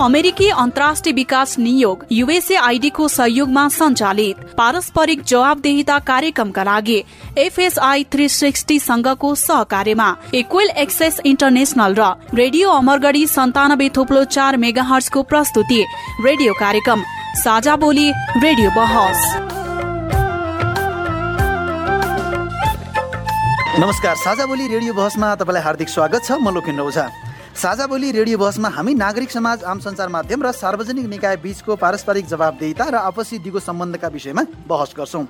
अमेरिकी अन्तर्राष्ट्रिय विकास नियोग युएसए आइडीको सहयोगमा सञ्चालित पारस्परिक जवाबदेहिता कार्यक्रमका लागि एफएसआई थ्री सिक्सटी संघको सहकार्यमा इक्वेल एक्सेस इन्टरनेशनल र रेडियो अमरगढी सन्तानब्बे थोप्लो चार मेगा हर्सको प्रस्तुति रेडियो कार्यक्रम साझा बोली रेडियो बहस। नमस्कार साझा बोली रेडियो बहसमा तपाईँलाई हार्दिक स्वागत छ। म लोकेन्द्र ओझा। साझा बोली रेडियो बहसमा हामी नागरिक समाज आम सञ्चार माध्यम र सार्वजनिक निकाय बीचको पारस्परिक जवाबदेहिता र आपसी दिगो सम्बन्धका विषयमा बहस गर्छौँ।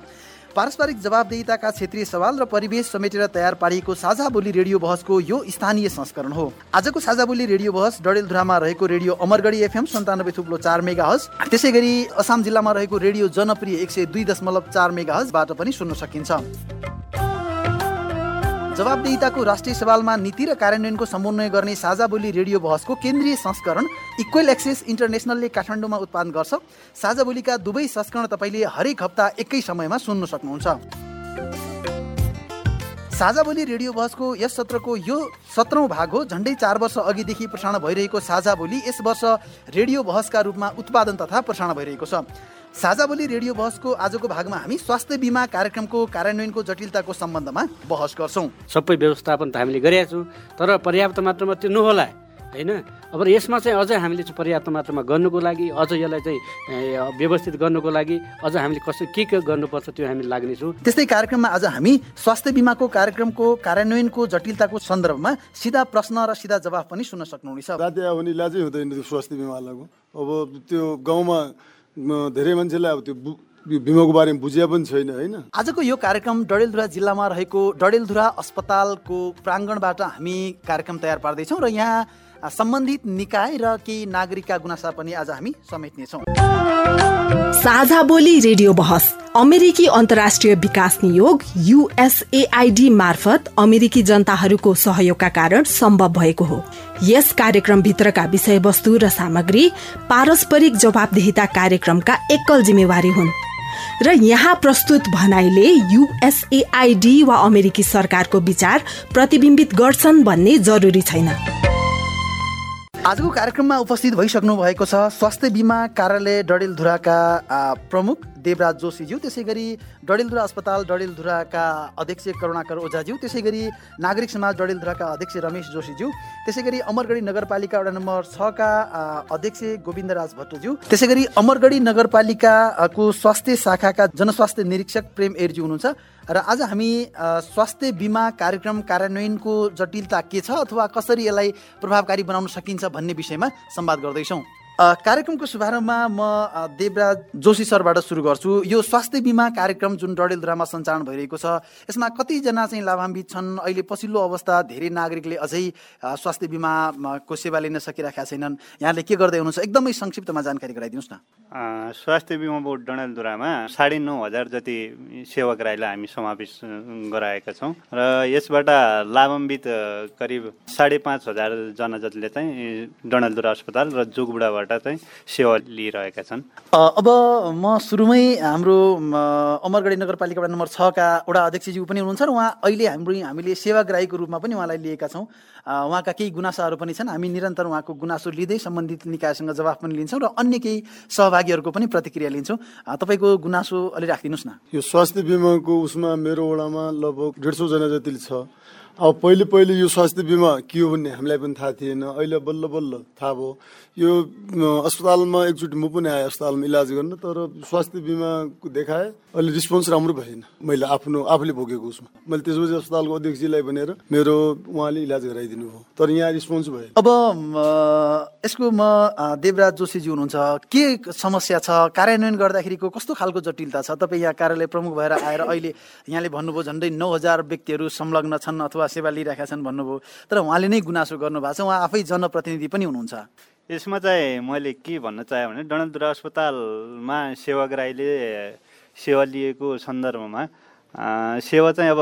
पारस्परिक जवाबदेहिताका क्षेत्रीय सवाल र परिवेश समेटेर तयार पारिएको साझा बोली रेडियो बहसको यो स्थानीय संस्करण हो। आजको साझा बोली रेडियो बहस डडेलधुरामा रहेको रेडियो अमरगढी एफएम सन्तानब्बे थुप्लो चार मेगा हज त्यसै गरी असाम जिल्लामा रहेको रेडियो जनप्रिय एक सय दुई दशमलव चार मेगा हजबाट पनि सुन्न सकिन्छ। जवाबदेहिताको राष्ट्रिय सवालमा नीति र कार्यान्वयनको समन्वय गर्ने साझा बोली रेडियो बहसको केन्द्रीय संस्करण इक्वेल एक्सेस इन्टरनेसनलले काठमाडौँमा उत्पादन गर्छ। साझा बोलीका दुवै संस्करण तपाईँले हरेक हप्ता एकै समयमा सुन्न सक्नुहुन्छ। साझा बोली रेडियो बहसको यस सत्रको यो सत्रौँ भाग हो। झन्डै चार वर्ष अघिदेखि प्रसारण भइरहेको साझा बोली यस वर्ष रेडियो बहसका रूपमा उत्पादन तथा प्रसारण भइरहेको छ। साझा बोली रेडियो बहसको आजको भागमा हामी स्वास्थ्य बिमा कार्यक्रमको कार्यान्वयनको जटिलताको सम्बन्धमा बहस गर्छौँ। सबै व्यवस्थापन त हामीले गरेका छौँ तर पर्याप्त मात्रामा त्यो नहोला होइन? अब यसमा चाहिँ अझै हामीले चाहिँ पर्याप्त मात्रामा गर्नुको लागि अझ यसलाई चाहिँ व्यवस्थित गर्नुको लागि अझ हामीले कसरी के के गर्नुपर्छ त्यो हामी लाग्नेछौँ त्यस्तै कार्यक्रममा आज हामी स्वास्थ्य बिमाको कार्यक्रमको कार्यान्वयनको जटिलताको सन्दर्भमा सिधा प्रश्न र सिधा जवाफ पनि सुन्न सक्नुहुनेछ। हुँदैन स्वास्थ्य बिमाको अब त्यो गाउँमा धेरै मान्छेलाई अब त्यो बिमाको बारेमा बुझिया पनि छैन होइन? आजको यो कार्यक्रम डडेलधुरा जिल्लामा रहेको डडेलधुरा अस्पतालको प्राङ्गणबाट हामी कार्यक्रम तयार पार्दैछौँ र यहाँ सम्बन्धित निकाय र केही नागरिकका गुनासा पनि आज हामी समेट्नेछौँ। साझा बोली रेडियो बहस अमेरिकी अन्तर्राष्ट्रिय विकास नियोग युएसएआईडी मार्फत अमेरिकी जनताहरूको सहयोगका कारण सम्भव भएको हो। यस कार्यक्रमभित्रका विषयवस्तु र सामग्री पारस्परिक जवाबदेहिता कार्यक्रमका एकल जिम्मेवारी हुन्। र यहाँ प्रस्तुत भनाइले युएसएआईडी वा अमेरिकी सरकारको विचार प्रतिबिम्बित गर्छन् भन्ने जरुरी छैन। आजको कार्यक्रममा उपस्थित भइसक्नु भएको छ स्वास्थ्य बिमा कार्यालय डडेलधुराका प्रमुख देवराज जोशीज्यू त्यसै गरी डडेलधुरा अस्पताल डडेलधुराका अध्यक्ष करुणाकर ओझाज्यू त्यसै गरी नागरिक समाज डडेलधुराका अध्यक्ष रमेश जोशीज्यू त्यसै गरी अमरगढी नगरपालिका वडा नम्बर छका अध्यक्ष गोविन्दराज भट्टज्यू त्यसै गरी अमरगढी नगरपालिकाको स्वास्थ्य शाखाका जनस्वास्थ्य निरीक्षक प्रेम एरज्यू हुनुहुन्छ। र आज हामी स्वास्थ्य बिमा कार्यक्रम कार्यान्वयनको जटिलता के छ अथवा कसरी यसलाई प्रभावकारी बनाउन सकिन्छ भन्ने विषयमा संवाद गर्दैछौँ। कार्यक्रमको शुभारम्भमा म देवराज जोशी सरबाट सुरु गर्छु। यो स्वास्थ्य बिमा कार्यक्रम जुन डडेलधुरामा सञ्चालन भइरहेको छ यसमा कतिजना चाहिँ लाभान्वित छन् अहिले पछिल्लो अवस्था धेरै नागरिकले अझै स्वास्थ्य बिमाको सेवा लिन सकिरहेका छैनन्। यहाँले के गर्दै हुनुहुन्छ एकदमै संक्षिप्तमा जानकारी गराइदिनुहोस् न। स्वास्थ्य बिमा बोर्ड डडेलधुरामा साढे नौ हजार जति सेवक राईलाई हामी समावेश गराएका छौँ र यसबाट लाभान्वित करिब साढे पाँच हजारजना जतिले चाहिँ डडेलधुरा अस्पताल र जोगबुडाबाट बाट चाहिँ सेवा लिइरहेका छन्? अब म सुरुमै हाम्रो अमरगढी नगरपालिका वडा नम्बर छका वडा अध्यक्षज्यू पनि हुनुहुन्छ र उहाँ अहिले हाम्रो हामीले सेवाग्राहीको रूपमा पनि उहाँलाई लिएका छौँ। उहाँका केही गुनासाहरू पनि छन्। हामी निरन्तर उहाँको गुनासो लिँदै सम्बन्धित निकायसँग जवाफ पनि लिन्छौँ र अन्य केही सहभागीहरूको पनि प्रतिक्रिया लिन्छौँ। तपाईँको गुनासो अलि राखिदिनुहोस् न। यो स्वास्थ्य बिमाको उसमा मेरो वडामा लगभग डेढ सौजना जति छ। अब पहिले पहिले यो स्वास्थ्य बिमा के हो भन्ने हामीलाई पनि थाहा थिएन। अहिले बल्ल बल्ल थाहा भयो। यो अस्पतालमा एकचोटि म पनि आएँ अस्पतालमा इलाज गर्न तर स्वास्थ्य बिमाको देखाएँ अहिले रिस्पोन्स राम्रो भएन। मैले आफ्नो आफूले भोगेको उसमा। मैले त्यसपछि अस्पतालको अध्यक्षजीलाई भनेर मेरो उहाँले इलाज गराइदिनु भयो। तर यहाँ रिस्पोन्स भयो अब यसको म देवराज जोशीजी हुनुहुन्छ। के समस्या छ? कार्यान्वयन गर्दाखेरिको कस्तो खालको जटिलता छ? तपाईँ यहाँ कार्यालय प्रमुख भएर आएर अहिले यहाँले भन्नुभयो झन्डै नौ हजार व्यक्तिहरू संलग्न छन् अथवा सेवा लिइरहेका छन् भन्नुभयो। तर उहाँले नै गुनासो गर्नुभएको छ। उहाँ आफै जनप्रतिनिधि पनि हुनुहुन्छ। यसमा चाहिँ मैले के भन्न चाहेँ भने डणेलधुरा अस्पतालमा सेवाग्राहीले सेवा लिएको सन्दर्भमा सेवा चाहिँ अब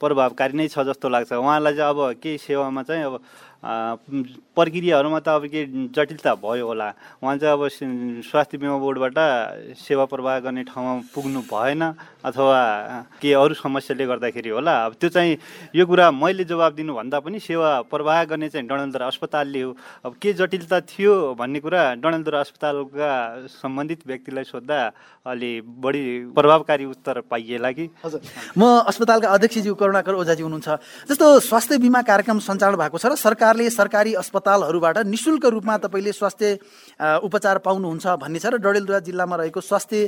प्रभावकारी नै छ जस्तो लाग्छ। उहाँलाई चाहिँ अब केही सेवामा चाहिँ अब प्रक्रियाहरूमा त अब के जटिलता भयो होला। उहाँ चाहिँ अब स्वास्थ्य बिमा बोर्डबाट सेवा प्रवाह गर्ने ठाउँमा पुग्नु भएन अथवा के अरू समस्याले गर्दाखेरि होला। अब त्यो चाहिँ यो कुरा मैले जवाब दिनुभन्दा पनि सेवा प्रवाह गर्ने चाहिँ डडेलधुरा अस्पतालले हो। अब के जटिलता थियो भन्ने कुरा डडेलधुरा अस्पतालका सम्बन्धित व्यक्तिलाई सोद्धा अलि बढी प्रभावकारी उत्तर पाइएला कि। हजुर। म अस्पतालका अध्यक्षज्यू करुणाकर ओझाजी हुनुहुन्छ। जस्तो स्वास्थ्य बिमा कार्यक्रम सञ्चालन भएको छ र सरकारले सरकारी अस्पतालहरूबाट निशुल्क रूपमा तपाईँले स्वास्थ्य उपचार पाउनुहुन्छ भन्ने छ र डडेलधुरा जिल्लामा रहेको स्वास्थ्य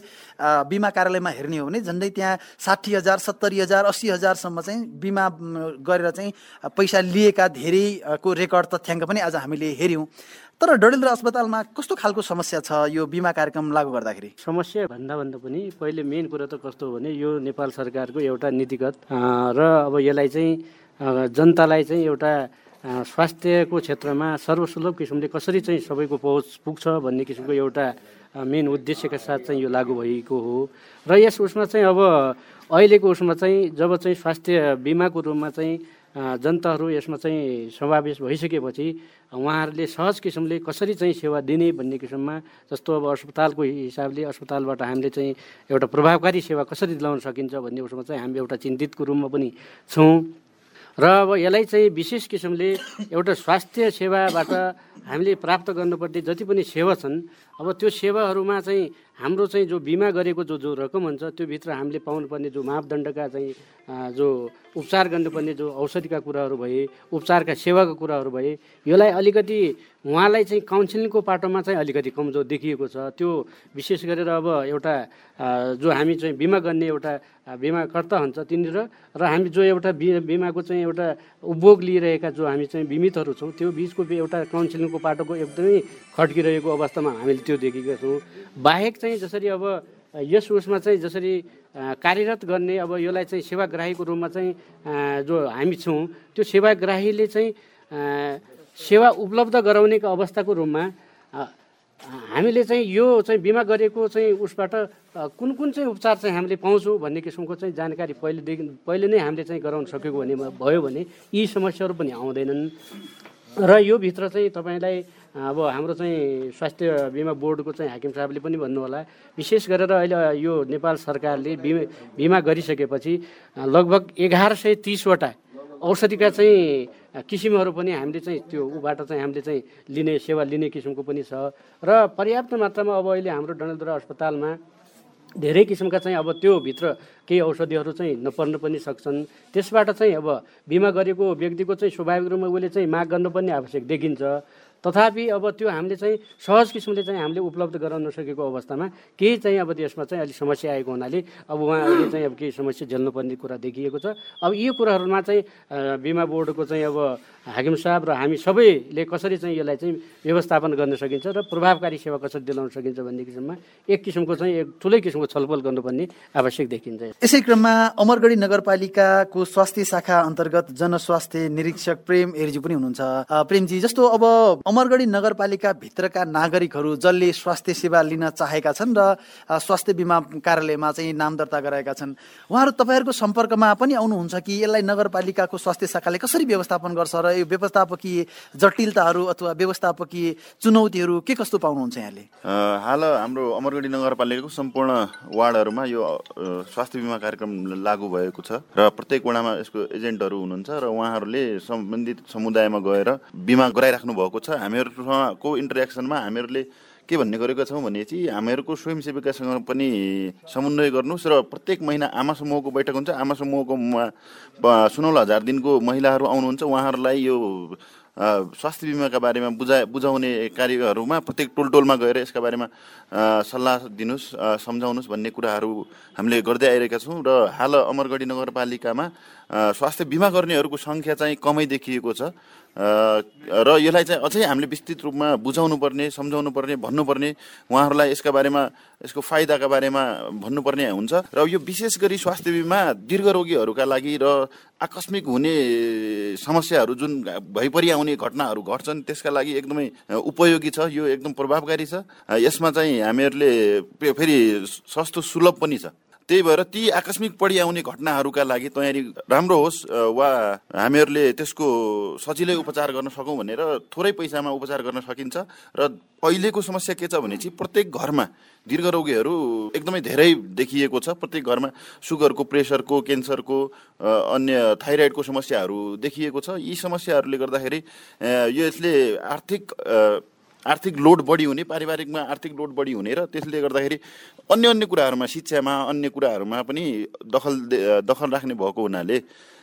बिमा कार्यालयमा हेर्ने हो भने झन्डै त्यहाँ साठी हजार सत्तरी हजार अस्सी हजारसम्म चाहिँ बिमा गरेर चाहिँ पैसा लिएका धेरैको रेकर्ड तथ्याङ्क पनि आज हामीले हेऱ्यौँ। तर डडेलधुरा अस्पतालमा कस्तो खालको समस्या छ यो बिमा कार्यक्रम लागू गर्दाखेरि? समस्या भन्दा भन्दा पनि पहिले मेन कुरो त कस्तो हो भने यो नेपाल सरकारको एउटा नीतिगत र अब यसलाई चाहिँ जनतालाई चाहिँ एउटा स्वास्थ्यको क्षेत्रमा सर्वसुलभ किसिमले कसरी चाहिँ सबैको पहुँच पुग्छ भन्ने किसिमको एउटा मेन उद्देश्यका साथ चाहिँ यो लागू भएको हो। र यस उसमा चाहिँ अब अहिलेको उसमा चाहिँ जब चाहिँ स्वास्थ्य बिमाको रूपमा चाहिँ जनताहरू यसमा चाहिँ समावेश भइसकेपछि उहाँहरूले सहज किसिमले कसरी चाहिँ सेवा दिने भन्ने किसिममा जस्तो अब अस्पतालको हिसाबले अस्पतालबाट हामीले चाहिँ एउटा प्रभावकारी सेवा कसरी दिलाउन सकिन्छ भन्ने उसमा चाहिँ हामी एउटा चिन्तितको रूपमा पनि छौँ। र अब यसलाई चाहिँ विशेष किसिमले एउटा स्वास्थ्य सेवाबाट हामीले प्राप्त गर्नुपर्ने जति पनि सेवा छन् अब त्यो सेवाहरूमा चाहिँ हाम्रो चाहिँ जो बिमा गरेको जो जो रकम हुन्छ त्यो भित्र हामीले पाउनुपर्ने जो मापदण्डका चाहिँ जो उपचार गर्नुपर्ने जो औषधिका कुराहरू भए उपचारका सेवाका कुराहरू भए यसलाई अलिकति उहाँलाई चाहिँ काउन्सिलिङको पाटोमा चाहिँ अलिकति कमजोर देखिएको छ। त्यो विशेष गरेर अब एउटा जो हामी चाहिँ बिमा गर्ने एउटा बिमाकर्ता हुन्छ तिनीहरू र हामी जो एउटा बिमाको चाहिँ एउटा उपभोग लिइरहेका जो हामी चाहिँ बिमितहरू छौँ त्यो बिचको एउटा काउन्सिलिङको पाटोको एकदमै खड्किरहेको अवस्थामा हामीले त्यो देखेका छौँ। बाहेक चाहिँ जसरी अब यस उसमा चाहिँ जसरी कार्यरत गर्ने अब यसलाई चाहिँ सेवाग्राहीको रूपमा चाहिँ जो हामी छौँ त्यो सेवाग्राहीले चाहिँ सेवा उपलब्ध गराउनेको अवस्थाको रूपमा हामीले चाहिँ यो चाहिँ बिमा गरेको चाहिँ उसबाट कुन कुन चाहिँ उपचार चाहिँ हामीले पाउँछौँ भन्ने किसिमको चाहिँ जानकारी पहिलेदेखि पहिले नै हामीले चाहिँ गराउन सकेको भने भयो भने यी समस्याहरू पनि आउँदैनन्। र यो भित्र चाहिँ तपाईँलाई अब हाम्रो चाहिँ स्वास्थ्य बिमा बोर्डको चाहिँ हाकिम साहबले पनि भन्नुहोला। विशेष गरेर अहिले यो नेपाल सरकारले बिमा बिमा गरिसकेपछि लगभग एघार सय तिसवटा औषधिका चाहिँ किसिमहरू पनि हामीले चाहिँ त्यो ऊबाट चाहिँ हामीले चाहिँ लिने सेवा लिने किसिमको पनि छ। र पर्याप्त मात्रामा अब अहिले हाम्रो डडेलधुरा अस्पतालमा धेरै किसिमका चाहिँ अब त्यो भित्र केही औषधिहरू चाहिँ नपर्न पनि सक्छन्। त्यसबाट चाहिँ अब बिमा गरेको व्यक्तिको चाहिँ स्वाभाविक रूपमा उसले चाहिँ माग गर्नुपर्ने आवश्यक देखिन्छ। तथापि अब त्यो हामीले चाहिँ सहज किसिमले चाहिँ हामीले उपलब्ध गराउन नसकेको अवस्थामा केही चाहिँ अब त्यसमा चाहिँ अलिक समस्या आएको हुनाले अब उहाँहरूले चाहिँ अब केही समस्या झेल्नुपर्ने कुरा देखिएको छ। अब यी कुराहरूमा चाहिँ बिमा बोर्डको चाहिँ अब हाकिम साहब र हामी सबैले कसरी चाहिँ यसलाई चाहिँ व्यवस्थापन गर्न सकिन्छ र प्रभावकारी सेवा कसरी दिलाउन सकिन्छ भन्ने किसिममा एक किसिमको चाहिँ एक ठुलै किसिमको छलफल गर्नुपर्ने आवश्यक देखिन्छ। यसै क्रममा अमरगढी नगरपालिकाको स्वास्थ्य शाखा अन्तर्गत जनस्वास्थ्य निरीक्षक प्रेम एरिजी पनि हुनुहुन्छ। प्रेमजी जस्तो अब अमरगढी नगरपालिका भित्रका नागरिकहरू जसले स्वास्थ्य सेवा लिन चाहेका छन् र स्वास्थ्य बिमा कार्यालयमा चाहिँ नाम दर्ता गराएका छन् उहाँहरू तपाईँहरूको सम्पर्कमा पनि आउनुहुन्छ कि यसलाई नगरपालिकाको स्वास्थ्य शाखाले कसरी व्यवस्थापन गर्छ र यो व्यवस्थापकीय जटिलताहरू अथवा व्यवस्थापकीय चुनौतीहरू के कस्तो पाउनुहुन्छ यहाँले? हाल हाम्रो अमरगढी नगरपालिकाको सम्पूर्ण वार्डहरूमा यो स्वास्थ्य बिमा कार्यक्रम लागू भएको छ र प्रत्येक वडामा यसको एजेन्टहरू हुनुहुन्छ र उहाँहरूले सम्बन्धित समुदायमा गएर बिमा गराइराख्नु भएको छ। हामीहरूसँगको इन्टरेक्सनमा हामीहरूले के भन्ने गरेका छौँ भने चाहिँ हामीहरूको स्वयंसेविकासँग पनि समन्वय गर्नुहोस् र प्रत्येक महिना आमा समूहको बैठक हुन्छ। आमा समूहको सुनौला हजार दिनको महिलाहरू आउनुहुन्छ। उहाँहरूलाई यो स्वास्थ्य बिमाका बारेमा बुझा बुझाउने कार्यहरूमा प्रत्येक टोल टोलमा गएर यसका बारेमा सल्लाह दिनुहोस् सम्झाउनुहोस् भन्ने कुराहरू हामीले गर्दै आइरहेका छौँ। र हाल अमरगढी नगरपालिकामा स्वास्थ्य बिमा गर्नेहरूको सङ्ख्या चाहिँ कमै देखिएको छ। र यसलाई चाहिँ अझै हामीले विस्तृत रूपमा बुझाउनु पर्ने सम्झाउनु पर्ने भन्नुपर्ने उहाँहरूलाई यसका बारेमा यसको फाइदाका बारेमा भन्नुपर्ने हुन्छ। र यो विशेष गरी स्वास्थ्य बिमा दीर्घ रोगीहरूका लागि र आकस्मिक हुने समस्याहरू जुन भइपरि आउने घटनाहरू घट्छन् त्यसका लागि एकदमै उपयोगी छ यो एकदम प्रभावकारी छ। यसमा चाहिँ हामीहरूले फेरि सस्तो सुलभ पनि छ। त्यही भएर ती आकस्मिक पढी आउने घटनाहरूका लागि तयारी राम्रो होस् वा हामीहरूले त्यसको सजिलै उपचार गर्न सकौँ भनेर थोरै पैसामा उपचार गर्न सकिन्छ र अहिलेको समस्या के छ भने चाहिँ प्रत्येक घरमा दीर्घ रोगीहरू एकदमै धेरै देखिएको छ। प्रत्येक घरमा सुगरको प्रेसरको क्यान्सरको अन्य थाइरोइडको समस्याहरू देखिएको छ। यी समस्याहरूले गर्दाखेरि यो यसले आर्थिक आर्थिक लोड बढी हुने पारिवारिकमा आर्थिक लोड बढी हुने र त्यसले गर्दाखेरि अन्य अन्य कुराहरूमा शिक्षामा अन्य कुराहरूमा पनि दखल दखल राख्ने भएको हुनाले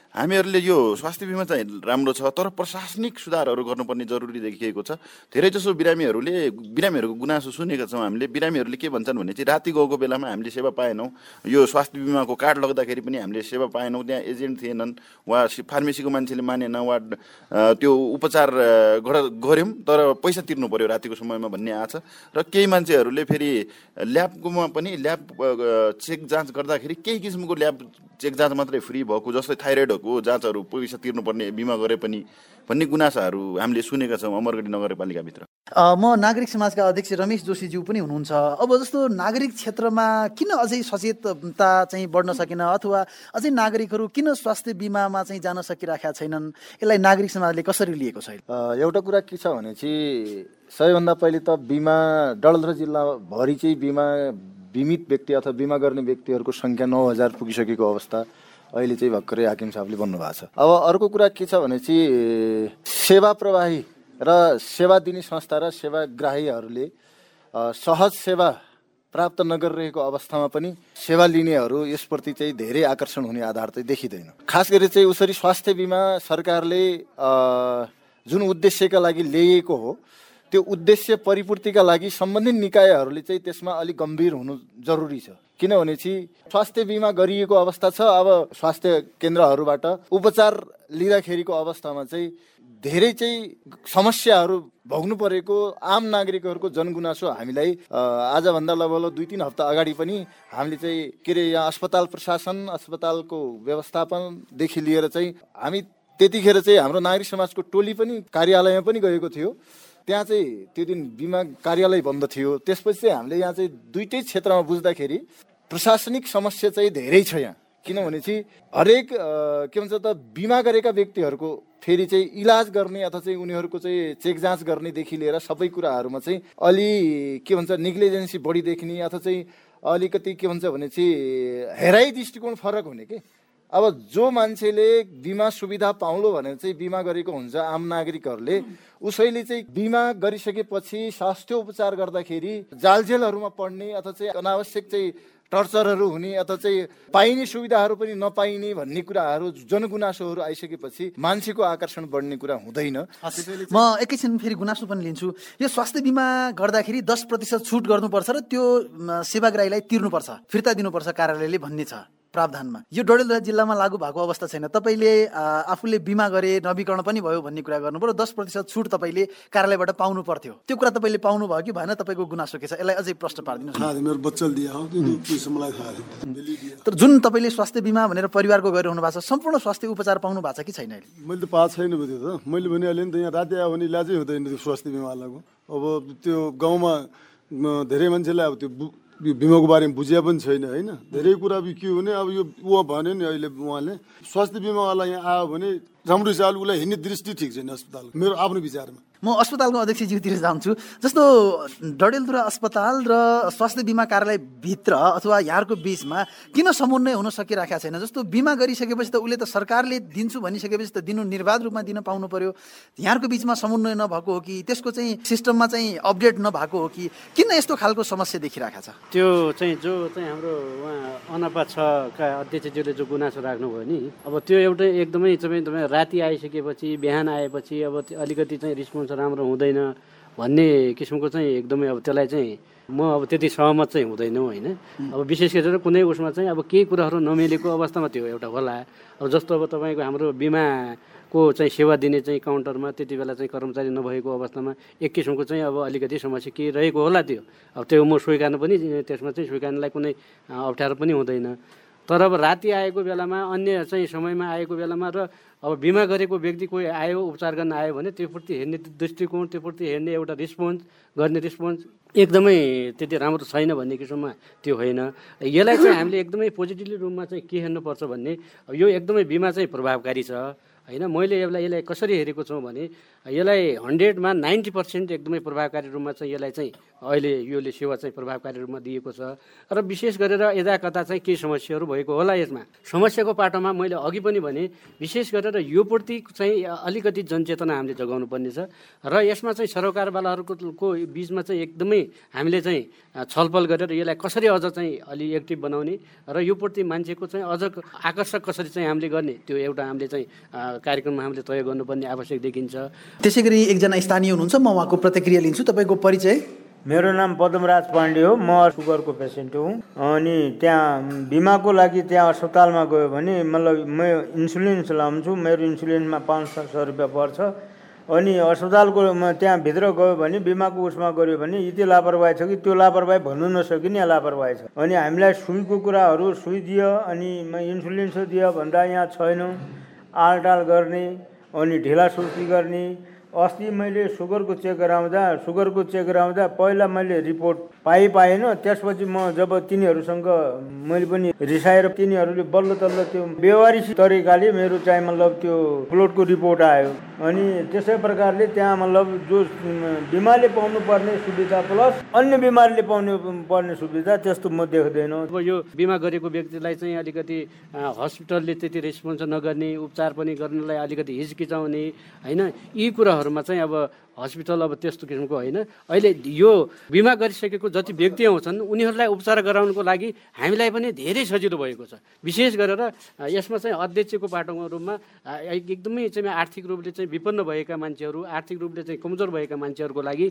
हामीहरूले यो स्वास्थ्य बिमा चाहिँ राम्रो छ तर प्रशासनिक सुधारहरू गर्नुपर्ने जरुरी देखिएको छ। धेरैजसो बिरामीहरूले बिरामीहरूको गुनासो सुनेका छौँ हामीले। बिरामीहरूले के भन्छन् भने चाहिँ राति गएको बेलामा हामीले सेवा पाएनौँ। यो स्वास्थ्य बिमाको कार्ड लग्दाखेरि पनि हामीले सेवा पाएनौँ। त्यहाँ एजेन्ट थिएनन् वा फार्मेसीको मान्छेले मानेन वा त्यो उपचार गऱ्यौँ तर पैसा तिर्नु पर्यो रातिको समयमा भन्ने आछ र केही मान्छेहरूले फेरि ल्याबकोमा पनि ल्याब चेक जाँच गर्दाखेरि केही किसिमको ल्याब चेक जाँच मात्रै फ्री भएको जस्तै थाइरोइडहरूको जाँचहरू पैसा तिर्नुपर्ने बिमा गरे पनि भन्ने गुनासाहरू हामीले सुनेका छौँ अमरगढी नगरपालिकाभित्र। अ, म नागरिक समाजका अध्यक्ष रमेश जोशीज्यू पनि हुनुहुन्छ। अब जस्तो नागरिक क्षेत्रमा किन अझै सचेतता चाहिँ बढ्न सकेन अथवा अझै नागरिकहरू किन स्वास्थ्य बिमामा चाहिँ जान सकिरहेका छैनन्? यसलाई नागरिक समाजले कसरी लिएको छ अहिले? अ, एउटा कुरा के छ भने चाहिँ सबैभन्दा पहिले त बिमा डलधरा जिल्लाभरि चाहिँ बिमा बिमित व्यक्ति अथवा बिमा गर्ने व्यक्तिहरूको सङ्ख्या नौ हजार पुगिसकेको अवस्था। अहिले चाहिँ भर्खरै हाकिम साहबले भन्नुभएको छ। अब अर्को कुरा के छ भने चाहिँ सेवा प्रवाही र सेवा दिने संस्था र सेवाग्राहीहरूले सहज सेवा प्राप्त नगरिरहेको अवस्थामा पनि सेवा लिनेहरू यसप्रति चाहिँ धेरै आकर्षण हुने आधार चाहिँ देखिँदैन। खास गरी चाहिँ उसरी स्वास्थ्य बिमा सरकारले जुन उद्देश्यका लागि ल्याइएको हो त्यो उद्देश्य परिपूर्तिका लागि सम्बन्धित निकायहरूले चाहिँ त्यसमा अलिक गम्भीर हुनु जरुरी छ। किनभने चाहिँ स्वास्थ्य बिमा गरिएको अवस्था छ। अब स्वास्थ्य केन्द्रहरूबाट उपचार लिँदाखेरिको अवस्थामा चाहिँ धेरै चाहिँ समस्याहरू भोग्नु परेको आम नागरिकहरूको जनगुनासो हामीलाई आजभन्दा लगभग दुई तिन हप्ता अगाडि पनि हामीले चाहिँ के अरे यहाँ अस्पताल प्रशासन अस्पतालको व्यवस्थापनदेखि लिएर चाहिँ हामी त्यतिखेर चाहिँ हाम्रो नागरिक समाजको टोली पनि कार्यालयमा पनि गएको थियो। त्यहाँ चाहिँ त्यो दिन बिमा कार्यालय बन्द थियो। त्यसपछि चाहिँ हामीले यहाँ चाहिँ दुइटै क्षेत्रमा बुझ्दाखेरि प्रशासनिक समस्या चाहिँ धेरै छ यहाँ। किनभने चाहिँ हरेक के भन्छ त बिमा गरेका व्यक्तिहरूको फेरि चाहिँ इलाज गर्ने अथवा चाहिँ उनीहरूको चाहिँ चेक जाँच गर्नेदेखि लिएर सबै कुराहरूमा चाहिँ अलि के भन्छ निग्लिजेन्सी बढी देखिने अथवा चाहिँ अलिकति के भन्छ भने चाहिँ हेराइ दृष्टिकोण फरक हुने के? अब जो मान्छेले बिमा सुविधा पाउलो भनेर चाहिँ बिमा गरेको हुन्छ आम नागरिकहरूले उसैले चाहिँ बिमा गरिसकेपछि स्वास्थ्य उपचार गर्दाखेरि जालझेलहरूमा पढ्ने अथवा चाहिँ अनावश्यक चाहिँ टर्चरहरू हुने अथवा चाहिँ पाइने सुविधाहरू पनि नपाइने भन्ने कुराहरू जनगुनासोहरू आइसकेपछि मान्छेको आकर्षण बढ्ने कुरा हुँदैन। म एकैछिन फेरि गुनासो पनि लिन्छु। यो स्वास्थ्य बिमा गर्दाखेरि दस प्रतिशत छुट गर्नुपर्छ र त्यो सेवाग्राहीलाई तिर्नुपर्छ फिर्ता दिनुपर्छ कार्यालयले भन्ने छ। प्रावधानमा। यो डडेलधुरा जिल्लामा लागू भएको अवस्था छैन। तपाईँले आफूले बिमा गरे नवीकरण पनि भयो भन्ने कुरा गर्नु पर्यो दस प्रतिशत छुट तपाईँले कार्यालयबाट पाउनु पर्थ्यो। त्यो कुरा तपाईँले पाउनु भयो कि भएन? तपाईँको गुनासो के छ? यसलाई अझै प्रश्न पारिदिनुहोस् तर जुन तपाईँले स्वास्थ्य बिमा भनेर परिवारको गरिरहनु भएको छ सम्पूर्ण स्वास्थ्य उपचार पाउनु भएको छ कि छैन अहिले? मैले त पाएको छैन मैले भनिहालेँ नि त यहाँ राति आयो भने इलाजै हुँदैन त्यो स्वास्थ्य बिमावालाको अब। त्यो गाउँमा धेरै मान्छेलाई अब त्यो यो बिमाको बारेमा बुझिया पनि छैन होइन? धेरै कुरा के हो भने अब यो उहाँ भन्यो नि अहिले उहाँले। स्वास्थ्य बिमावाला यहाँ आयो भने राम्रो हिँड्ने दृष्टि ठिक छैन अस्पताल मेरो आफ्नो विचारमा। म अस्पतालको अध्यक्षज्यूतिर जान्छु। जस्तो डडेलधुरा अस्पताल र स्वास्थ्य बिमा कार्यालय भित्र अथवा यहाँको बिचमा किन समन्वय हुन सकिरहेको छैन? जस्तो बिमा गरिसकेपछि त उसले त सरकारले दिन्छु भनिसकेपछि त दिनु निर्वाध रूपमा दिन पाउनु पर्यो। यहाँको बिचमा समन्वय नभएको हो कि त्यसको चाहिँ सिस्टममा चाहिँ अपडेट नभएको हो कि किन यस्तो खालको समस्या देखिरहेको छ? त्यो चाहिँ जो चाहिँ हाम्रो उहाँ अनपा छका अध्यक्षज्यूले जो गुनासो राख्नुभयो नि अब त्यो एउटै एकदमै तपाईँ तपाईँ राति आइसकेपछि बिहान आएपछि अब अलिकति चाहिँ रिस्पोन्स राम्रो हुँदैन भन्ने किसिमको चाहिँ एकदमै अब त्यसलाई चाहिँ म अब त्यति सहमत चाहिँ हुँदैनौँ होइन। अब विशेष गरेर कुनै उसमा चाहिँ अब केही कुराहरू नमिलेको अवस्थामा त्यो एउटा होला। अब जस्तो अब तपाईँको हाम्रो बिमाको चाहिँ सेवा दिने चाहिँ काउन्टरमा त्यति बेला चाहिँ कर्मचारी नभएको अवस्थामा एक किसिमको चाहिँ अब अलिकति समस्या के रहेको होला त्यो। अब त्यो म स्वीकार्नु पनि त्यसमा चाहिँ स्वीकार्नलाई कुनै अप्ठ्यारो पनि हुँदैन। तर अब राति आएको बेलामा अन्य चाहिँ समयमा आएको बेलामा र अब बिमा गरेको व्यक्ति कोही आयो उपचार गर्न आयो भने त्योप्रति हेर्ने दृष्टिकोण त्योप्रति हेर्ने एउटा रिस्पोन्स गर्ने रिस्पोन्स एकदमै त्यति राम्रो छैन भन्ने किसिममा त्यो होइन। यसलाई चाहिँ हामीले एकदमै पोजिटिभली रूपमा चाहिँ के हेर्नुपर्छ भन्ने यो एकदमै बिमा चाहिँ प्रभावकारी छ। होइन मैले यसलाई यसलाई कसरी हेरेको छु भने यसलाई हन्ड्रेडमा नाइन्टी पर्सेन्ट एकदमै प्रभावकारी रूपमा चाहिँ यसलाई चाहिँ अहिले योले सेवा चाहिँ प्रभावकारी रूपमा दिएको छ। र विशेष गरेर यता कता चाहिँ केही समस्याहरू भएको होला यसमा। समस्याको पाटोमा मैले अघि पनि भने विशेष गरेर यो प्रति चाहिँ अलिकति जनचेतना हामीले जगाउनु पर्ने छ र यसमा चाहिँ सरकारवालाहरूको बिचमा चाहिँ एकदमै हामीले चाहिँ छलफल गरेर यसलाई कसरी अझ चाहिँ अलि एक्टिभ बनाउने र यो प्रति मान्छेको चाहिँ अझ आकर्षक कसरी चाहिँ हामीले गर्ने त्यो एउटा हामीले चाहिँ कार्यक्रममा हामीले तय गर्नुपर्ने आवश्यक देखिन्छ। त्यसै गरी एकजना स्थानीय हुनुहुन्छ म उहाँको प्रतिक्रिया लिन्छु। तपाईँको परिचय? मेरो नाम पदमराज पाण्डे हो म सुगरको पेसेन्ट हुँ। अनि त्यहाँ बिमाको लागि त्यहाँ अस्पतालमा गयो भने मतलब म इन्सुलिन चलाउँछु मेरो इन्सुलिनमा पाँच सय रुपियाँ पर्छ। अनि अस्पतालको त्यहाँभित्र गयो भने बिमाको उसमा गऱ्यो भने यति लापरवाही छ कि त्यो लापरवाही भन्नु नसकिने लापरवाही छ। अनि हामीलाई सुईको कुराहरू सुई दियो अनि इन्सुलिन दियो भन्दा यहाँ छैन। आलटाल गर्ने अनि ढिला सुर्ती गर्ने अस्ति मैले सुगरको चेक गराउँदा सुगरको चेक गराउँदा पहिला मैले रिपोर्ट पाइ पाएन। त्यसपछि म जब तिनीहरूसँग मैले पनि रिसाएर तिनीहरूले बल्ल तल्ल त्यो व्यवहारिक तरिकाले मेरो चाहिँ मतलब त्यो ब्लडको रिपोर्ट आयो। अनि त्यसै प्रकारले त्यहाँ मतलब जो बिमारले पाउनु पर्ने सुविधा प्लस अन्य बिमारीले पाउनु पर्ने सुविधा त्यस्तो म देख्दैन। अब यो बिमा गरेको व्यक्तिलाई चाहिँ अलिकति हस्पिटलले त्यति रेस्पोन्स नगर्ने उपचार पनि गर्नलाई अलिकति हिचकिचाउने होइन? यी कुराहरूमा चाहिँ अब हस्पिटल अब त्यस्तो किसिमको होइन। अहिले यो बिमा गरिसकेको जति व्यक्ति आउँछन् उनीहरूलाई उपचार गराउनुको लागि हामीलाई पनि धेरै सजिलो भएको छ। विशेष गरेर यसमा चाहिँ अध्यक्षको पाटोको रूपमा एकदमै चाहिँ आर्थिक रूपले चाहिँ विपन्न भएका मान्छेहरू आर्थिक रूपले चाहिँ कमजोर भएका मान्छेहरूको लागि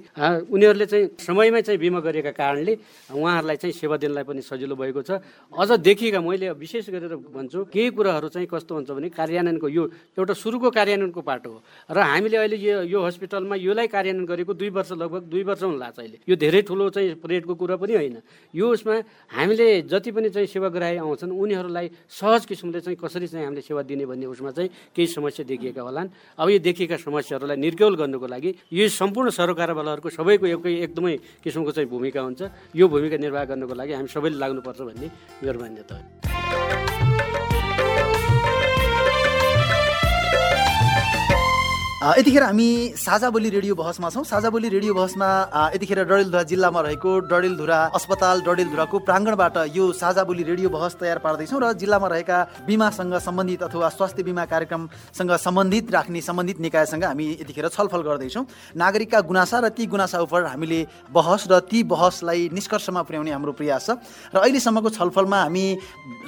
उनीहरूले चाहिँ समयमै चाहिँ बिमा गरेका कारणले उहाँहरूलाई चाहिँ सेवा दिनलाई पनि सजिलो भएको छ। अझ देखिएका मैले विशेष गरेर भन्छु केही कुराहरू चाहिँ कस्तो हुन्छ भने कार्यान्वयनको यो एउटा सुरुको कार्यान्वयनको पाटो हो। र हामीले अहिले यो यो हस्पिटलमा यो यसलाई कार्यान्वयन गरेको दुई वर्ष लगभग दुई वर्ष हुन लाग्छ अहिले। यो धेरै ठुलो चाहिँ रेटको कुरा पनि होइन। यो उसमा हामीले जति पनि चाहिँ सेवाग्राही आउँछन् उनीहरूलाई सहज किसिमले चाहिँ कसरी चाहिँ हामीले सेवा दिने भन्ने उसमा चाहिँ केही समस्या देखिएका होलान्। अब यो देखिएका समस्याहरूलाई निर्गौल गर्नुको लागि यो सम्पूर्ण सरकारवालाहरूको सबैको एकै एकदमै किसिमको चाहिँ भूमिका हुन्छ। यो भूमिका निर्वाह गर्नुको लागि हामी सबैले लाग्नुपर्छ भन्ने मेरो मान्यता हो। यतिखेर हामी साझा बोली रेडियो बहसमा छौँ। साझा बोली रेडियो बहसमा यतिखेर डडेलधुरा जिल्लामा रहेको डडेलधुरा अस्पताल डडेलधुराको प्राङ्गणबाट यो साझा बोली रेडियो बहस तयार पार्दैछौँ र जिल्लामा रहेका बिमासँग सम्बन्धित अथवा स्वास्थ्य बिमा कार्यक्रमसँग सम्बन्धित राख्ने सम्बन्धित निकायसँग हामी यतिखेर छलफल गर्दैछौँ। नागरिकका गुनासा र ती गुनासा उप हामीले बहस र ती बहसलाई निष्कर्षमा पुर्याउने हाम्रो प्रयास छ। र अहिलेसम्मको छलफलमा हामी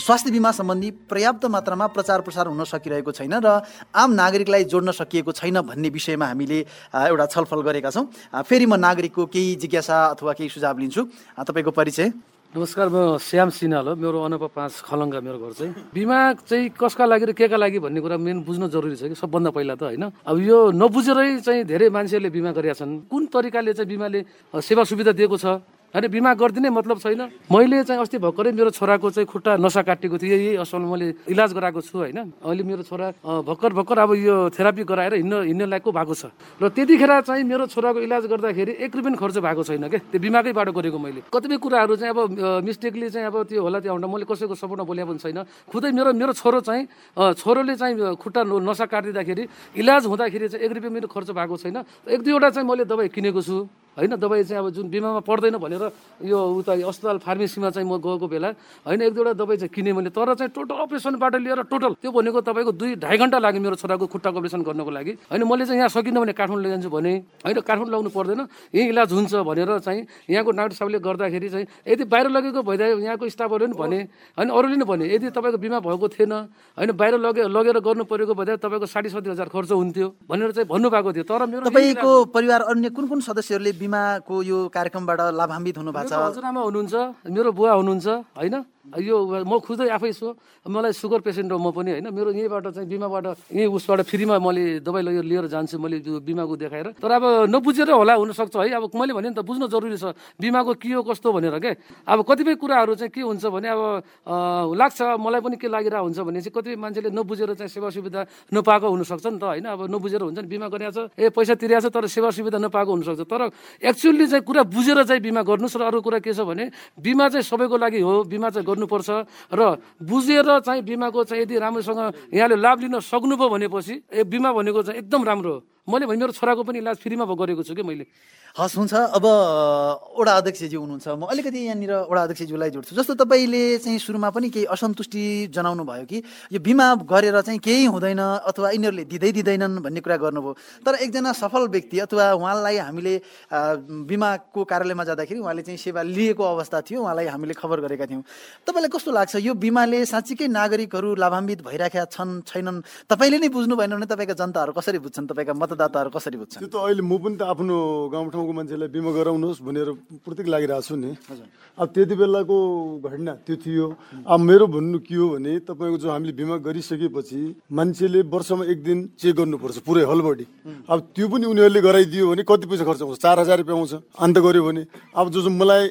स्वास्थ्य बिमा सम्बन्धी पर्याप्त मात्रामा प्रचार प्रसार हुन सकिरहेको छैन र आम नागरिकलाई जोड्न सकिएको छैन भन्ने विषयमा हामीले एउटा छलफल गरेका छौँ। फेरि म नागरिकको केही जिज्ञासा अथवा केही सुझाव लिन्छु। तपाईँको परिचय? नमस्कार म श्याम सिन्हाल हो। मेरो अनुप पाँच खलङ्गा मेरो घर चाहिँ। बिमा चाहिँ कसका लागि र केका लागि भन्ने कुरा मेन बुझ्न जरुरी छ कि? सबभन्दा पहिला त होइन? अब यो नबुझेरै चाहिँ धेरै मान्छेहरूले बिमा गरेका छन्। कुन तरिकाले चाहिँ बिमाले सेवा सुविधा दिएको छ? होइन बिमा गरिदिने मतलब छैन। मैले चाहिँ अस्ति भर्खरै मेरो छोराको चाहिँ खुट्टा नसा काटेको थिएँ। यही असल मैले इलाज गराएको छु होइन। अहिले मेरो छोरा भर्खर भर्खर अब यो थेरापी गराएर हिँड्न हिँड्ने लायकको भएको छ। र त्यतिखेर चाहिँ मेरो छोराको इलाज गर्दाखेरि एक रुपियाँ खर्च भएको छैन क्या त्यो बिमाकै बाटो गरेको मैले। कतिपय कुराहरू चाहिँ अब मिस्टेकली चाहिँ अब त्यो होला त्यो मैले कसैको सपोर्टमा बोले पनि छैन। खुदै मेरो मेरो छोरो चाहिँ छोरोले चाहिँ खुट्टा नसा काटिदिँदाखेरि इलाज हुँदाखेरि चाहिँ एक रुपियाँ मेरो खर्च भएको छैन। एक दुईवटा चाहिँ मैले दबाई किनेको छु। होइन दबाई चाहिँ अब जुन बिमामा पर्दैन भनेर यो उता अस्पताल फार्मेसीमा चाहिँ म गएको बेला होइन एक दुईवटा दबाई चाहिँ किनेँ मैले तर चाहिँ टोटल अपरेसनबाट लिएर टोटल त्यो भनेको तपाईँको दुई ढाई घन्टा लाग्यो मेरो छोराको खुट्टाको अपरेसन गर्नको लागि। होइन मैले चाहिँ यहाँ सकिनँ भने काठमाडौँ लैजान्छु भने होइन काठमाडौँ लगाउनु पर्दैन यहीँ इलाज हुन्छ भनेर चाहिँ यहाँको डाक्टर साहबले गर्दाखेरि चाहिँ यदि बाहिर लगेको भइदियो यहाँको स्टाफहरूले पनि भने होइन अरूले पनि भने यदि तपाईँको बिमा भएको थिएन होइन बाहिर लगे लगेर गर्नु परेको भइदियो तपाईँको साठी सत्तरी हजार खर्च हुन्थ्यो भनेर चाहिँ भन्नुभएको थियो तर मेरो तपाईँको परिवार अन्य कुन कुन सदस्यहरूले बिमाको यो कार्यक्रमबाट लाभान्वित हुनु भएको छ हजुरआमा हुनुहुन्छ मेरो बुवा हुनुहुन्छ होइन? यो म खुदै आफै छु। मलाई सुगर पेसेन्ट हो म पनि होइन। मेरो यहीँबाट चाहिँ बिमाबाट यहीँ उसबाट फ्रीमा मैले दबाई लगेर लिएर जान्छु मैले त्यो बिमाको देखाएर। तर अब नबुझेर होला हुनसक्छ है। अब मैले भने नि त बुझ्न जरुरी छ बिमाको के हो कस्तो भनेर के? अब कतिपय कुराहरू चाहिँ के हुन्छ भने अब लाग्छ। मलाई पनि के लागिरहेको हुन्छ भने चाहिँ कतिपय मान्छेले नबुझेर चाहिँ सेवा सुविधा नपाएको हुनसक्छ नि त होइन। अब नबुझेर हुन्छ नि बिमा गरिरहेको छ ए पैसा तिरिरहेको छ तर सेवा सुविधा नपाएको हुनसक्छ। तर एक्चुअली चाहिँ कुरा बुझेर चाहिँ बिमा गर्नुहोस्। र अरू कुरा के छ भने बिमा चाहिँ सबैको लागि हो। बिमा चाहिँ गर्नुपर्छ र बुझेर चाहिँ बिमाको चाहिँ यदि राम्रोसँग यहाँले लाभ लिन सक्नुभयो भनेपछि ए बिमा भनेको चाहिँ एकदम राम्रो हो। मैले भने मेरो छोराको पनि इलाज फ्रीमा गरेको छु कि मैले? हस् हुन्छ। अब वडा अध्यक्षजी हुनुहुन्छ। म अलिकति यहाँनिर वडा अध्यक्षज्यूलाई जोड्छु। जस्तो तपाईँले चाहिँ सुरुमा पनि केही असन्तुष्टि जनाउनु भयो कि यो बिमा गरेर चाहिँ केही हुँदैन अथवा यिनीहरूले दिँदै दिँदैनन् भन्ने कुरा गर्नुभयो तर एकजना सफल व्यक्ति अथवा उहाँलाई हामीले बिमाको कार्यालयमा जाँदाखेरि उहाँले चाहिँ सेवा लिएको अवस्था थियो उहाँलाई हामीले खबर गरेका थियौँ। तपाईँलाई कस्तो लाग्छ? यो बिमाले साँच्चीकै नागरिकहरू लाभान्वित भइराखेका छन् छैनन्? तपाईँले नै बुझ्नु भएन भने तपाईँका जनताहरू कसरी बुझ्छन्? तपाईँका मतदाताहरू कसरी बुझ्छन्? त्यो त अहिले म पनि त आफ्नो गाउँठाउँको मान्छेलाई बिमा गराउनुहोस् भनेर प्रत्येक लागिरहेको छु नि। अब त्यति बेलाको घटना त्यो थियो। अब मेरो भन्नु के हो भने तपाईँको जो हामीले बिमा गरिसकेपछि मान्छेले वर्षमा एक दिन चेक गर्नुपर्छ पुरै हलबडी अब त्यो पनि उनीहरूले गराइदियो भने कति पैसा खर्च आउँछ चार हजार रुपियाँ आउँछ अन्त गऱ्यो भने? अब जो जो मलाई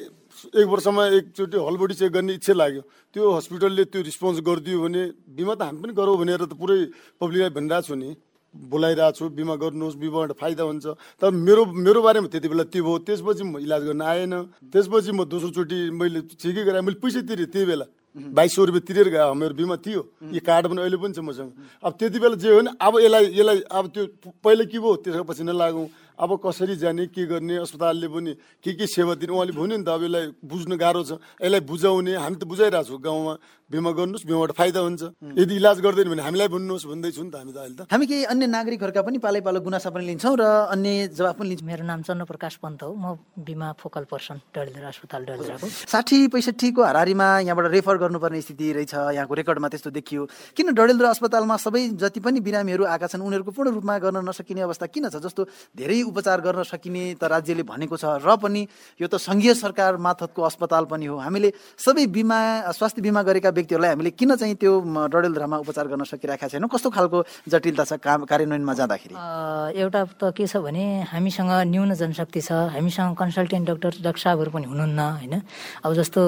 एक वर्षमा एकचोटि हलबडी चेक गर्ने इच्छा लाग्यो त्यो हस्पिटलले त्यो रिस्पोन्स गरिदियो भने बिमा त हामी पनि गरौँ भनेर त पुरै पब्लिकलाई भनिरहेको छु नि। बोलाइरहेको छु बिमा गर्नुहोस् बिमाबाट फाइदा हुन्छ। तर मेरो मेरो बारेमा त्यति बेला त्यो भयो त्यसपछि म इलाज गर्न आएन। त्यसपछि म दोस्रोचोटि मैले ठिकै गराएँ मैले पैसा तिरेँ त्यही बेला। बाइस सौ रुपियाँ तिरेर गयो। मेरो बिमा थियो। यो कार्ड पनि अहिले पनि छ मसँग। अब त्यति बेला जे हो नि अब यसलाई यसलाई अब त्यो पहिला के भयो त्यसको पछि नलागौँ अब कसरी जाने के गर्ने अस्पतालले पनि के के सेवा दिने उहाँले भन्यो नि त अब यसलाई बुझ्नु गाह्रो छ। यसलाई बुझाउने हामी त बुझाइरहेको छौँ गाउँमा। बिमा गर्नुहोस् बिमाबाट फाइदा हुन्छ। यदि इलाज गर्दैन भने हामीलाई भन्नुहोस् भन्दैछु नि त हामी त अहिले त। हामी केही अन्य नागरिकहरूका पनि पालै पालो गुनासा पनि लिन्छौँ र अन्य जवाब पनि लिन्छौँ। मेरो नाम चन्द्रप्रकाश पन्त हो। म बिमा फोकल पर्सन डडेलधुरा अस्पताल डडेलधुराको। साठी पैँसठीको हारारीमा यहाँबाट रेफर गर्नुपर्ने स्थिति रहेछ। यहाँको रेकर्डमा त्यस्तो देखियो। किन डडेलधुरा अस्पतालमा सबै जति पनि बिरामीहरू आएका छन् उनीहरूको पूर्ण रूपमा गर्न नसकिने अवस्था किन छ? जस्तो धेरै उपचार गर्न सकिने त राज्यले भनेको छ। र पनि यो त सङ्घीय सरकार मार्फतको अस्पताल पनि हो। हामीले सबै बिमा स्वास्थ्य बिमा गरेका व्यक्तिहरूलाई हामीले किन चाहिँ त्यो डडेलधुरामा उपचार गर्न सकिरहेका छैनौँ? कस्तो खालको जटिलता छ काम कार्यान्वयनमा जाँदाखेरि? एउटा त के छ भने हामीसँग न्यून जनशक्ति छ हामीसँग कन्सल्टेन्ट डक्टर डाक्टर साहबहरू पनि हुनुहुन्न होइन? अब जस्तो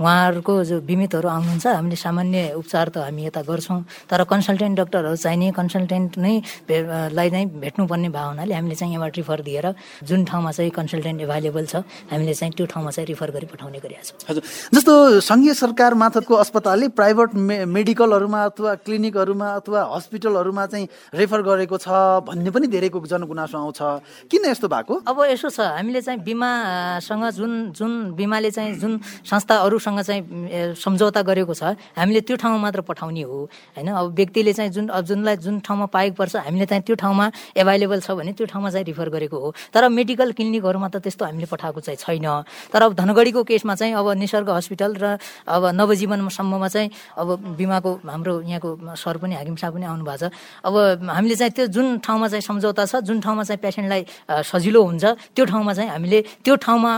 उहाँहरूको जो बिमितहरू आउनुहुन्छ हामीले सामान्य उपचार त हामी यता गर्छौँ तर कन्सल्टेन्ट डक्टरहरू चाहिने कन्सल्टेन्ट नै लाई नै भेट्नुपर्ने भयो हुनाले हामीले चाहिँ यहाँबाट रिफर दिएर जुन ठाउँमा चाहिँ कन्सल्टेन्ट एभाइलेबल छ हामीले चाहिँ त्यो ठाउँमा चाहिँ रिफर गरी पठाउने गरिरहेको छौँ हजुर। जस्तो सङ्घीय सरकार मार्फतको अस्पतालले प्राइभेट मे मेडिकलहरूमा अथवा क्लिनिकहरूमा अथवा हस्पिटलहरूमा चाहिँ रेफर गरेको छ भन्ने पनि धेरैको जनगुनासो आउँछ। किन यस्तो भएको? अब यसो छ हामीले चाहिँ बिमासँग जुन जुन बिमाले चाहिँ जुन संस्थाहरूसँग चाहिँ सम्झौता गरेको छ हामीले त्यो ठाउँमा मात्र पठाउने हो होइन? अब व्यक्तिले चाहिँ जुन अब जुनलाई जुन ठाउँमा पाएको पर्छ हामीले चाहिँ त्यो ठाउँमा एभाइलेबल छ भने त्यो ठाउँमा चाहिँ रिफर गरेको हो। तर मेडिकल क्लिनिकहरूमा त त्यस्तो हामीले पठाएको चाहिँ छैन। तर अब धनगढीको केसमा चाहिँ अब निसर्ग हस्पिटल र अब नवजीवनसम्ममा चाहिँ अब बिमाको हाम्रो यहाँको सर पनि हाकिम साहब पनि आउनु भएको छ। अब हामीले चाहिँ त्यो जुन ठाउँमा चाहिँ सम्झौता छ जुन ठाउँमा चाहिँ पेसेन्टलाई सजिलो हुन्छ त्यो ठाउँमा चाहिँ हामीले त्यो ठाउँमा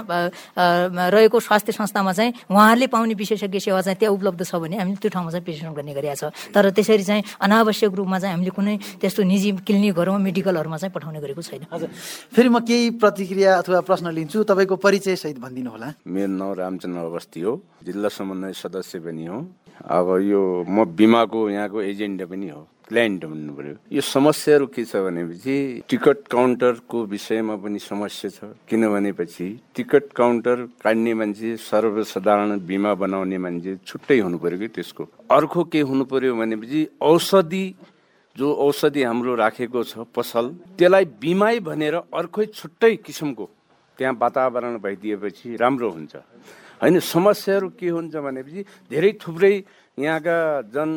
रहेको स्वास्थ्य संस्थामा चाहिँ उहाँहरूले पाउने विशेषज्ञ सेवा चाहिँ त्यहाँ उपलब्ध छ भने हामीले त्यो ठाउँमा चाहिँ प्रेषण गर्ने गरिएको छ। तर त्यसरी चाहिँ अनावश्यक रूपमा चाहिँ हामीले कुनै त्यस्तो निजी क्लिनिकहरूमा मेडिकलहरूमा चाहिँ पठाउने गरेको छैन। हजुर। फेरि म केही प्रतिक्रिया अथवा प्रश्न लिन्छु तपाईँको परिचय सहित भनिदिनु होला मेरो नाउँ रामचन्द्र अवस्थी हो जिल्ला समन्वय सदस्य पनि हो। अब यो म बिमाको यहाँको एजेन्ट पनि हो। क्लाइन्ट भन्नु पर्यो यो समस्याहरू के छ भनेपछि टिकट काउन्टरको विषयमा पनि समस्या छ। किनभनेपछि टिकट काउन्टर काट्ने मान्छे सर्वसाधारण बिमा बनाउने मान्छे छुट्टै हुनु पर्यो कि त्यसको। अर्को के हुनु पर्यो भनेपछि औषधि जो औषधि हाम्रो राखेको छ पसल त्यसलाई बिमाई भनेर अर्कै छुट्टै किसिमको त्यहाँ वातावरण भइदिएपछि राम्रो हुन्छ। होइन समस्याहरू के हुन्छ भनेपछि धेरै थुप्रै यहाँका जन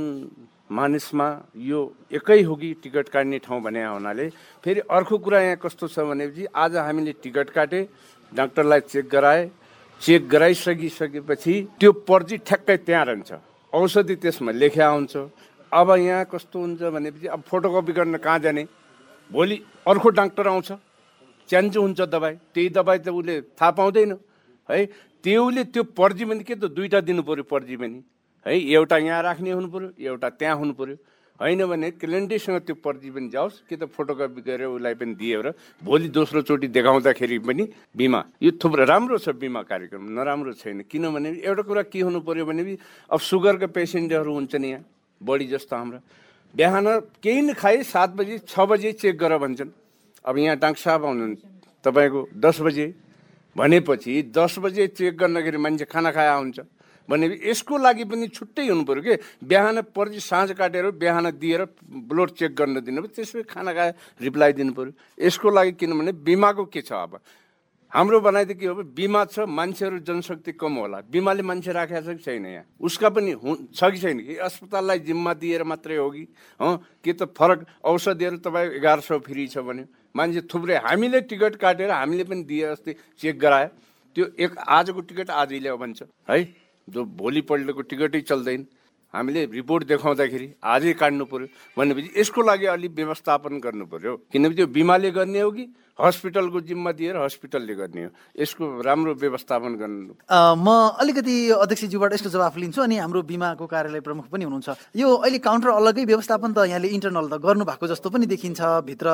मानिसमा यो एकै हो कि टिकट काट्ने ठाउँ भने हुनाले फेरि अर्को कुरा यहाँ कस्तो छ भनेपछि आज हामीले टिकट काटे डाक्टरलाई चेक गराए चेक गराइसकिसकेपछि त्यो पर्ची ठ्याक्कै त्यहाँ रहन्छ औषधि त्यसमा लेख्या हुन्छ अब यहाँ कस्तो हुन्छ भनेपछि अब फोटोकपी गर्न कहाँ जाने भोलि अर्को डाक्टर आउँछ च्यान्चो हुन्छ दबाई त्यही दबाई त उसले थाहा पाउँदैन है त्यसले त्यो पर्जी पनि के त दुईवटा दिनु पऱ्यो पर्जी पनि। है एउटा यहाँ राख्ने हुनु पऱ्यो एउटा त्यहाँ हुनु पऱ्यो होइन भने क्यालेन्डरसँग त्यो पर्ची पनि जाओस् कि त फोटोकपी गरेर उसलाई पनि दियो र भोलि दोस्रोचोटि देखाउँदाखेरि पनि बिमा। यो थुप्रो राम्रो छ बिमा कार्यक्रम नराम्रो छैन। किनभने एउटा कुरा के हुनु पऱ्यो भने अब सुगरका पेसेन्टहरू हुन्छन् यहाँ बढी जस्तो हाम्रो। बिहान केही न खाए सात बजी छ बजे चेक गर भन्छन्। अब यहाँ डाक्टर साहब आउनुहुन्छ। तपाईँको दस बजे भनेपछि दस बजे चेक गर्दाखेरि मान्छे खाना खाए हुन्छ। भने यसको लागि पनि छुट्टै हुनु पऱ्यो कि? बिहान पर्ची साँझ काटेर बिहान दिएर ब्लड चेक गर्न दिनु पऱ्यो त्यसपछि खाना खाए रिप्लाई दिनु पऱ्यो यसको लागि किनभने बिमाको के छ अब? हाम्रो भनाइ त के हो बिमा छ मान्छेहरू जनशक्ति कम होला। बिमाले मान्छे राखेको छ कि छैन यहाँ? उसका पनि हु छ कि छैन? कि अस्पताललाई जिम्मा दिएर मात्रै हो कि? हँ के त फरक? औषधिहरू तपाईँ एघार सौ फ्री छ भने मान्छे थुप्रै हामीले टिकट काटेर हामीले पनि दिए अस्ति चेक गरायो। त्यो एक आजको टिकट आजै ल्याऊ भन्छ है? जो भोलिपल्टको टिकटै चल्दैन। हामीले रिपोर्ट देखाउँदाखेरि आजै काट्नु पर्यो। भनेपछि यसको लागि अलिक व्यवस्थापन गर्नु पर्यो। किनभने त्यो बिमाले गर्ने हो कि? हस्पिटलको जिम्मा दिएर हस्पिटलले गर्ने हो। यसको राम्रो व्यवस्थापन गर्नु। म अलिकति अध्यक्षज्यूबाट यसको जवाफ लिन्छु अनि हाम्रो बिमाको कार्यालय प्रमुख पनि हुनुहुन्छ। यो अहिले काउन्टर अलग्गै व्यवस्थापन त यहाँले इन्टरनल त गर्नु भएको जस्तो पनि देखिन्छ भित्र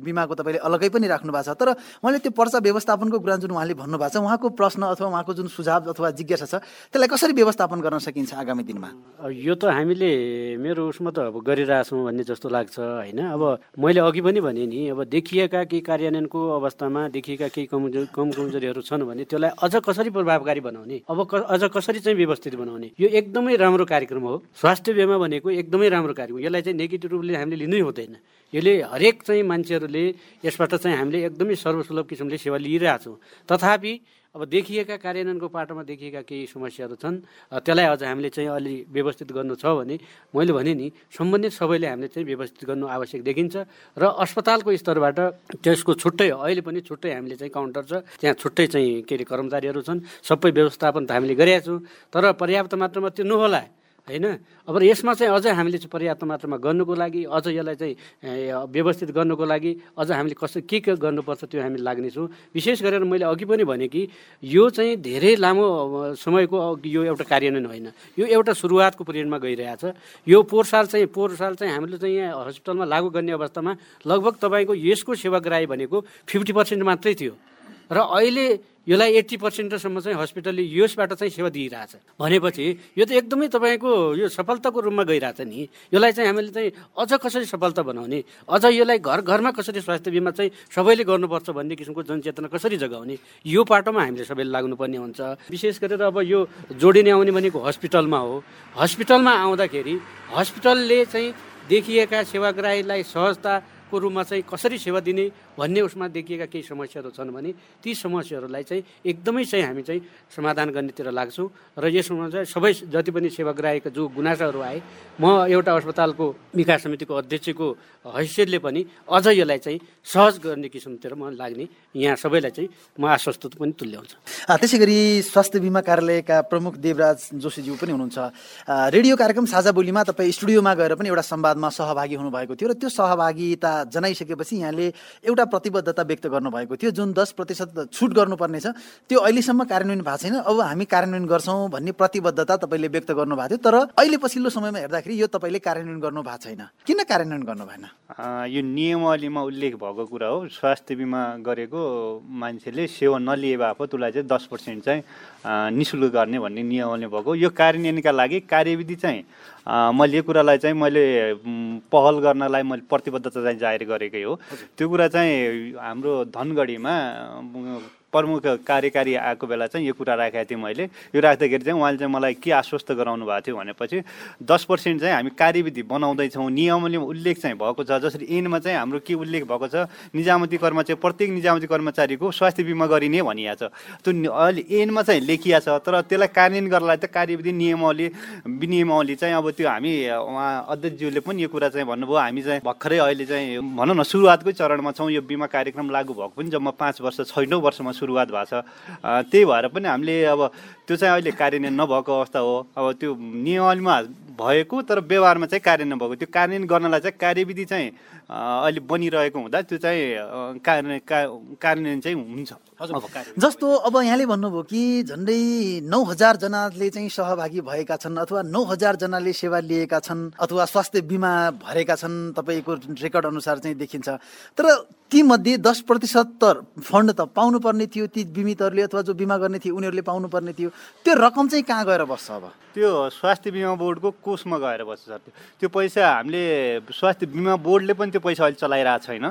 बिमाको तपाईँले अलग्गै पनि राख्नु भएको छ। तर मैले त्यो पर्चा व्यवस्थापनको कुरा जुन उहाँले भन्नुभएको छ उहाँको प्रश्न अथवा उहाँको जुन सुझाव अथवा जिज्ञासा छ त्यसलाई कसरी व्यवस्थापन गर्न सकिन्छ आगामी दिनमा? यो त हामीले मेरो उसमा त अब गरिरहेछौँ भन्ने जस्तो लाग्छ होइन? अब मैले अघि पनि भने नि अब देखिएका केही कार्यान्वयन को अवस्थामा देखिएका केही कमजोर कम कमजोरीहरू छन् भने त्यसलाई अझ कसरी प्रभावकारी बनाउने अब अझ कसरी चाहिँ व्यवस्थित बनाउने यो एकदमै राम्रो कार्यक्रम हो। स्वास्थ्य बिमा भनेको एकदमै राम्रो कार्यक्रम यसलाई चाहिँ नेगेटिभ रूपले हामीले लिनै हुँदैन। यसले हरेक चाहिँ मान्छेहरूले यसबाट चाहिँ हामीले एकदमै सर्वसुलभ किसिमले सेवा लिइरहेछौँ। तथापि अब देखिएका कार्यान्वयनको पाटोमा देखिएका केही समस्याहरू छन्। त्यसलाई अझ हामीले चाहिँ अलि व्यवस्थित गर्नु छ भने मैले भने नि सम्बन्धित सबैले हामीले चाहिँ व्यवस्थित गर्नु आवश्यक देखिन्छ र अस्पतालको स्तरबाट त्यसको छुट्टै अहिले पनि छुट्टै हामीले चाहिँ काउन्टर छ। त्यहाँ छुट्टै चाहिँ के अरे कर्मचारीहरू छन्। सबै व्यवस्थापन त हामीले गरिरहेका छौँ। तर पर्याप्त मात्रामा त्यो नहोला। होइन? अब यसमा चाहिँ अझ हामीले चाहिँ पर्याप्त मात्रामा गर्नुको लागि अझ यसलाई चाहिँ व्यवस्थित गर्नुको लागि अझ हामीले कसरी के के गर्नुपर्छ त्यो हामी लाग्नेछौँ। विशेष गरेर मैले अघि पनि भने कि यो चाहिँ धेरै लामो समयको यो एउटा कार्यान्वयन होइन। यो एउटा सुरुवातको पिरियडमा गइरहेछ। यो पोहोर साल चाहिँ पोहोर साल चाहिँ हामीले चाहिँ यहाँ हस्पिटलमा लागू गर्ने अवस्थामा लगभग तपाईँको यसको सेवाग्राही भनेको फिफ्टी पर्सेन्ट मात्रै थियो। र अहिले यसलाई एट्टी पर्सेन्टसम्म चाहिँ हस्पिटलले यसबाट चाहिँ सेवा दिइरहेछ। भनेपछि यो त एकदमै तपाईँको यो सफलताको रूपमा गइरहेछ नि। यसलाई चाहिँ हामीले चाहिँ अझ कसरी सफलता बनाउने अझ यसलाई घर घरमा कसरी स्वास्थ्य बिमा चाहिँ सबैले गर्नुपर्छ भन्ने किसिमको जनचेतना कसरी जगाउने यो पाटोमा हामीले सबैले लाग्नुपर्ने हुन्छ। विशेष गरेर अब यो जोडिने आउने भनेको हस्पिटलमा हो। हस्पिटलमा आउँदाखेरि हस्पिटलले चाहिँ देखिएका सेवाग्राहीलाई सहजता को रूपमा चाहिँ कसरी सेवा दिने भन्ने उसमा देखिएका केही समस्याहरू छन् भने ती समस्याहरूलाई चाहिँ एकदमै चाहिँ हामी चाहिँ समाधान गर्नेतिर लाग्छौँ र यसमा चाहिँ सबै जति पनि सेवाग्राहीका जो गुनासाहरू आए म एउटा अस्पतालको विकास समितिको अध्यक्षको हैसियतले पनि अझ यसलाई चाहिँ सहज गर्ने किसिमतिर म लाग्ने यहाँ सबैलाई चाहिँ म आश्वस्त पनि तुल्याउँछु त्यसै गरी स्वास्थ्य बिमा कार्यालयका प्रमुख देवराज जोशीज्यू पनि हुनुहुन्छ। रेडियो कार्यक्रम साझा बोलीमा तपाईँ स्टुडियोमा गएर पनि एउटा संवादमा सहभागी हुनुभएको थियो र त्यो सहभागिता जनाइसकेपछि यहाँले एउटा प्रतिबद्धता व्यक्त गर्नुभएको थियो जुन दस प्रतिशत छुट गर्नुपर्ने छ त्यो अहिलेसम्म कार्यान्वयन भएको छैन। अब हामी कार्यान्वयन गर्छौँ भन्ने प्रतिबद्धता तपाईँले व्यक्त गर्नुभएको थियो तर अहिले पछिल्लो समयमा हेर्दाखेरि यो तपाईँले कार्यान्वयन गर्नु भएको छैन। किन कार्यान्वयन गर्नु भएन? यो नियमावलीमा उल्लेख भएको कुरा हो। स्वास्थ्य बिमा गरेको मान्छेले सेवा नलिए बापत उसलाई चाहिँ दस पर्सेन्ट चाहिँ नि शुल्क गर्ने भन्ने नियमावली भएको। यो कार्यान्वयनका लागि कार्यविधि चाहिँ मैले यो कुरालाई चाहिँ मैले पहल गर्नलाई मैले प्रतिबद्धता चाहिँ जाहेर गरेकै हो। त्यो कुरा चाहिँ हाम्रो धनगढीमा प्रमुख कार्यकारी आएको बेला चाहिँ यो कुरा राखेको थिएँ मैले। यो राख्दाखेरि चाहिँ उहाँले चाहिँ मलाई के आश्वस्त गराउनु भएको थियो भनेपछि दस पर्सेन्ट चाहिँ हामी कार्यविधि बनाउँदैछौँ। नियमले उल्लेख चाहिँ भएको छ। जसरी एनमा चाहिँ हाम्रो के उल्लेख भएको छ? निजामती कर्मचारी प्रत्येक निजामती कर्मचारीको स्वास्थ्य बिमा गरिने भनिएको छ। त्यो अहिले एनमा चाहिँ लेखिया छ। तर त्यसलाई कार्यान्वयन गर्नलाई त कार्यविधि नियमावली विनियमावली चाहिँ अब त्यो हामी उहाँ अध्यक्षज्यूले पनि यो कुरा चाहिँ भन्नुभयो। हामी चाहिँ भर्खरै अहिले चाहिँ भनौँ न सुरुवातकै चरणमा छौँ। यो बिमा कार्यक्रम लागू भएको पनि जम्मा पाँच वर्ष छैनौँ वर्षमा सुरुवात भएको छ। त्यही भएर पनि हामीले अब त्यो चाहिँ अहिले कार्यान्वयन नभएको अवस्था हो। अब त्यो नियममा भएको तर व्यवहारमा चाहिँ कार्यान्वयन भएको त्यो कार्यान्वयन गर्नलाई चाहिँ कार्यविधि चाहिँ अहिले बनिरहेको हुँदा त्यो चाहिँ कार्य कार्यान्वयन चाहिँ हुन्छ। जस्तो अब यहाँले भन्नुभयो कि झन्डै नौ हजारजनाले चाहिँ सहभागी भएका छन् अथवा नौ हजारजनाले सेवा लिएका छन् अथवा स्वास्थ्य बिमा भरेका छन् तपाईँको रेकर्ड अनुसार चाहिँ देखिन्छ। तर तीमध्ये दस प्रतिशत त फन्ड त पाउनुपर्ने थियो ती बिमितहरूले अथवा जो बिमा गर्ने थिए उनीहरूले पाउनुपर्ने थियो। त्यो रकम चाहिँ कहाँ गएर बस्छ अब? त्यो स्वास्थ्य बिमा बोर्डको कोषमा गएर बस्छ सर। त्यो त्यो पैसा हामीले स्वास्थ्य बिमा बोर्डले पनि त्यो पैसा अहिले चलाइरहेको छैन।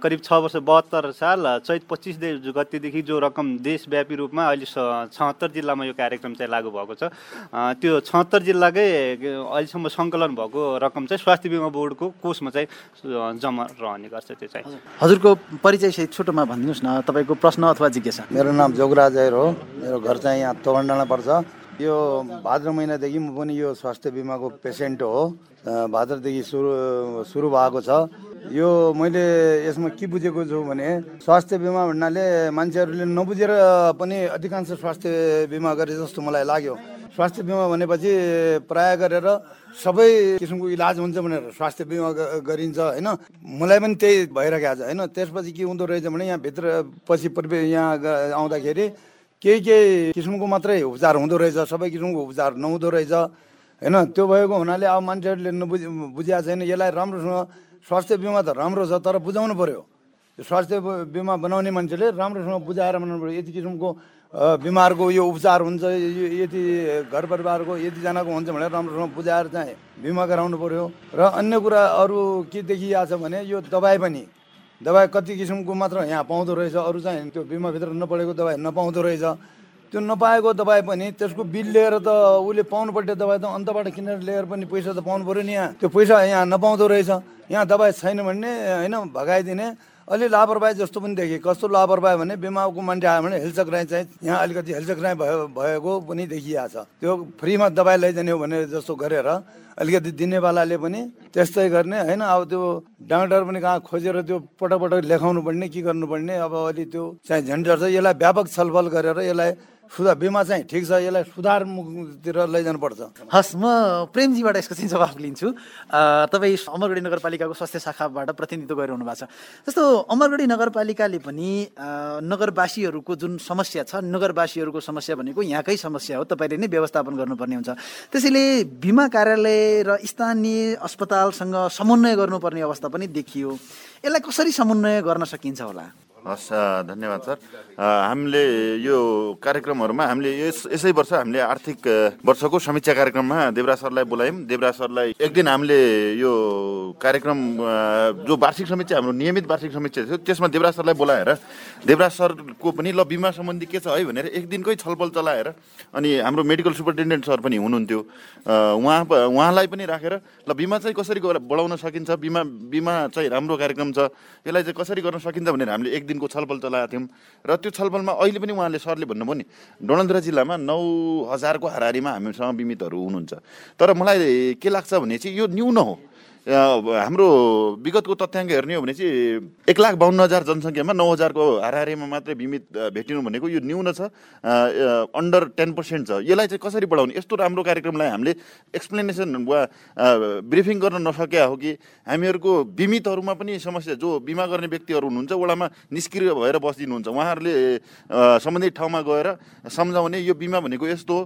करिब छ वर्ष बहत्तर साल चैत पच्चिस गतिदेखि जो रकम देशव्यापी रूपमा अहिले छहत्तर जिल्लामा यो कार्यक्रम चाहिँ लागू भएको छ। त्यो छहत्तर जिल्लाकै अहिलेसम्म सङ्कलन भएको रकम चाहिँ स्वास्थ्य बिमा बोर्डको कोषमा चाहिँ जम्मा रहने गर्छ त्यो चाहिँ। हजुरको परिचय सहित छोटोमा भनिदिनुहोस् न। तपाईँको प्रश्न अथवा जिज्ञासा। मेरो नाम जोगराज हो। मेरो घर चाहिँ यहाँ तोगनडाँडा पर्छ। यो भाद्र महिनादेखि म पनि यो स्वास्थ्य बिमाको पेसेन्ट हो। भाद्रदेखि सुरु सुरु भएको छ। यो मैले यसमा के बुझेको छु भने स्वास्थ्य बिमा भन्नाले मान्छेहरूले नबुझेर पनि अधिकांश स्वास्थ्य बिमा गरे जस्तो मलाई लाग्यो। स्वास्थ्य बिमा भनेपछि प्राय गरेर सबै किसिमको इलाज हुन्छ भनेर स्वास्थ्य बिमा गरिन्छ होइन? मलाई पनि त्यही भइरहेको छ होइन? त्यसपछि के हुँदो रहेछ भने यहाँभित्र पछि पूर्व यहाँ आउँदाखेरि केही केही किसिमको मात्रै उपचार हुँदो रहेछ सबै किसिमको उपचार नहुँदो रहेछ। होइन त्यो भएको हुनाले अब मान्छेहरूले नबुझ बुझेको छैन यसलाई राम्रोसँग स्वास्थ्य बिमा त राम्रो छ तर बुझाउनु पर्यो। यो स्वास्थ्य बिमा बनाउने मान्छेले राम्रोसँग बुझाएर बनाउनु पर्यो। यति किसिमको बिमारको यो उपचार हुन्छ यो यति घर परिवारको यतिजनाको हुन्छ भनेर राम्रोसँग बुझाएर चाहिँ बिमा गराउनु पर्यो। र अन्य कुरा अरू के देखिएको छ भने यो दबाई पनि दबाई कति किसिमको मात्र यहाँ पाउँदो रहेछ अरू चाहिँ त्यो बिमाभित्र नपढेको दबाई नपाउँदो रहेछ। त्यो नपाएको दबाई पनि त्यसको बिल लिएर त उसले पाउनुपर्ने दबाई त अन्तबाट किनेर लिएर पनि पैसा त पाउनु पऱ्यो नि यहाँ। त्यो पैसा यहाँ नपाउँदो रहेछ। यहाँ दबाई छैन भने होइन भगाइदिने। अलि लापरवाही जस्तो पनि देखेँ। कस्तो लापरवाही भने बिमाको मान्छे आयो भने हेलचक्राइ चाहिँ यहाँ अलिकति हेलचक्राइ भयो भएको पनि देखिएको छ। त्यो फ्रीमा दबाई लैजाने हो भने जस्तो गरेर अलिकति दिनेवालाले पनि त्यस्तै गर्ने होइन? अब त्यो डाक्टर पनि कहाँ खोजेर त्यो पटक पटक लेखाउनु पर्ने के गर्नुपर्ने? अब अलि त्यो चाहिँ झन्झट छ। यसलाई व्यापक छलफल गरेर यसलाई सुधार बिमा चाहिँ ठिक छ यसलाई सुधारमुखतिर लैजानुपर्छ। हस् म प्रेमजीबाट यसको चाहिँ जवाफ लिन्छु। तपाईँ अमरगढी नगरपालिकाको स्वास्थ्य शाखाबाट प्रतिनिधित्व गरिरहनु भएको छ। जस्तो अमरगढी नगरपालिकाले पनि नगरवासीहरूको जुन समस्या छ नगरवासीहरूको समस्या भनेको यहाँकै समस्या हो तपाईँले नै व्यवस्थापन गर्नुपर्ने हुन्छ। त्यसैले बिमा कार्यालय र स्थानीय अस्पतालसँग समन्वय गर्नुपर्ने अवस्था पनि देखियो। यसलाई कसरी समन्वय गर्न सकिन्छ होला? हस् धन्यवाद सर। हामीले यो कार्यक्रमहरूमा हामीले यस यसै वर्ष हामीले आर्थिक वर्षको समीक्षा कार्यक्रममा देवराज सरलाई बोलायौँ। देवराज सरलाई एक दिन हामीले यो कार्यक्रम जो वार्षिक समीक्षा हाम्रो नियमित वार्षिक समीक्षा थियो त्यसमा देवराज सरलाई बोलाएर देवराज सरको पनि ल बिमा सम्बन्धी के छ है भनेर एक दिनकै छलफल चलाएर अनि हाम्रो मेडिकल सुपरिन्टेन्डेन्ट सर पनि हुनुहुन्थ्यो। उहाँ उहाँलाई पनि राखेर ल बिमा चाहिँ कसरी बढाउन सकिन्छ? बिमा बिमा चाहिँ राम्रो कार्यक्रम छ। यसलाई चाहिँ कसरी गर्न सकिन्छ भनेर हामीले एक दिनको छलफल चलाएका थियौँ। र त्यो छलफलमा अहिले पनि उहाँले सरले भन्नुभयो नि डोलन्द्रा जिल्लामा नौ हजारको हाराहारीमा हामीसँग बिमितहरू हुनुहुन्छ। तर मलाई के लाग्छ भने चाहिँ यो न्यून हो। हाम्रो विगतको तथ्याङ्क हेर्ने हो भने चाहिँ एक लाख बाहन्न हजार जनसङ्ख्यामा नौ हजारको हाराहारीमा मात्रै बिमित भेटिनु भनेको यो न्यून छ अन्डर टेन पर्सेन्ट छ। यसलाई चाहिँ कसरी बढाउने? यस्तो राम्रो कार्यक्रमलाई हामीले एक्सप्लेनेसन वा ब्रिफिङ गर्न नसकेका हो कि? हामीहरूको बिमितहरूमा पनि समस्या जो बिमा गर्ने व्यक्तिहरू हुनुहुन्छ वडामा निष्क्रिय भएर बसिदिनुहुन्छ उहाँहरूले सम्बन्धित ठाउँमा गएर सम्झाउने यो बिमा भनेको यस्तो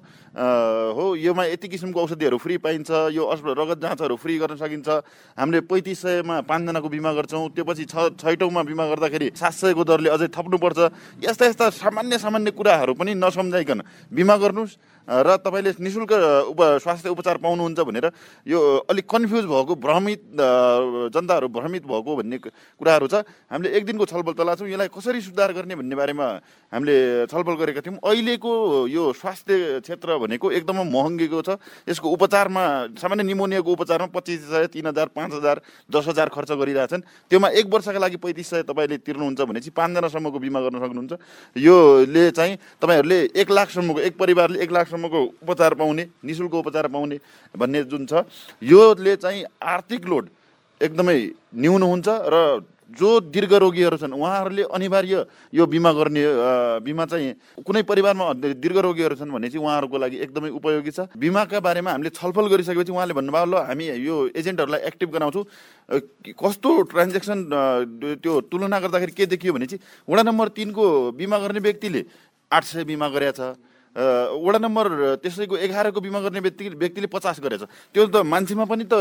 हो। योमा यति किसिमको औषधिहरू फ्री पाइन्छ यो रगत जाँचहरू फ्री गर्न सकिन्छ। हामीले पैँतिस सयमा पाँचजनाको बिमा गर्छौँ त्यो पछि छ छैटौँमा बिमा गर्दाखेरि सात सयको दरले अझै थप्नुपर्छ। यस्ता यस्ता सामान्य सामान्य कुराहरू पनि नसम्झाइकन बिमा गर्नुहोस्। र तपाईँले नि शुल्क उप स्वास्थ्य उपचार पाउनुहुन्छ भनेर यो अलिक कन्फ्युज भएको भ्रमित जनताहरू भ्रमित भएको भन्ने कुराहरू छ। हामीले एक दिनको छलफल चलाएको छौँ यसलाई कसरी सुधार गर्ने भन्ने बारेमा हामीले छलफल गरेका थियौँ। अहिलेको यो स्वास्थ्य क्षेत्र भनेको एकदमै महँगीको छ। यसको उपचारमा सामान्य निमोनियाको उपचारमा पच्चिस सय तिन हजार पाँच हजार दस हजार खर्च गरिरहेछन्। त्योमा एक वर्षका लागि पैँतिस सय तपाईँले तिर्नुहुन्छ भनेपछि पाँचजनासम्मको बिमा गर्न सक्नुहुन्छ। योले चाहिँ तपाईँहरूले एक लाखसम्मको एक परिवारले एक लाखसम्मको उपचार पाउने नि शुल्क उपचार पाउने भन्ने जुन छ योले चाहिँ आर्थिक लोड एकदमै न्यून हुन्छ र जो दीर्घ रोगीहरू छन् उहाँहरूले अनिवार्य यो बिमा गर्ने बिमा चाहिँ कुनै परिवारमा दीर्घ रोगीहरू छन् भने चाहिँ उहाँहरूको लागि एकदमै उपयोगी छ। बिमाका बारेमा हामीले छलफल गरिसकेपछि उहाँले भन्नुभयो ल हामी यो एजेन्टहरूलाई एक्टिभ गराउँछौँ। कस्तो ट्रान्जेक्सन त्यो तुलना गर्दाखेरि के देखियो भने चाहिँ वडा नम्बर तिनको बिमा गर्ने व्यक्तिले आठ सय बिमा गरेछ अ, वडा नम्बर त्यसैको एघारको बिमा गर्ने व्यक्ति व्यक्तिले पचास गरेछ। त्यो त मान्छेमा पनि त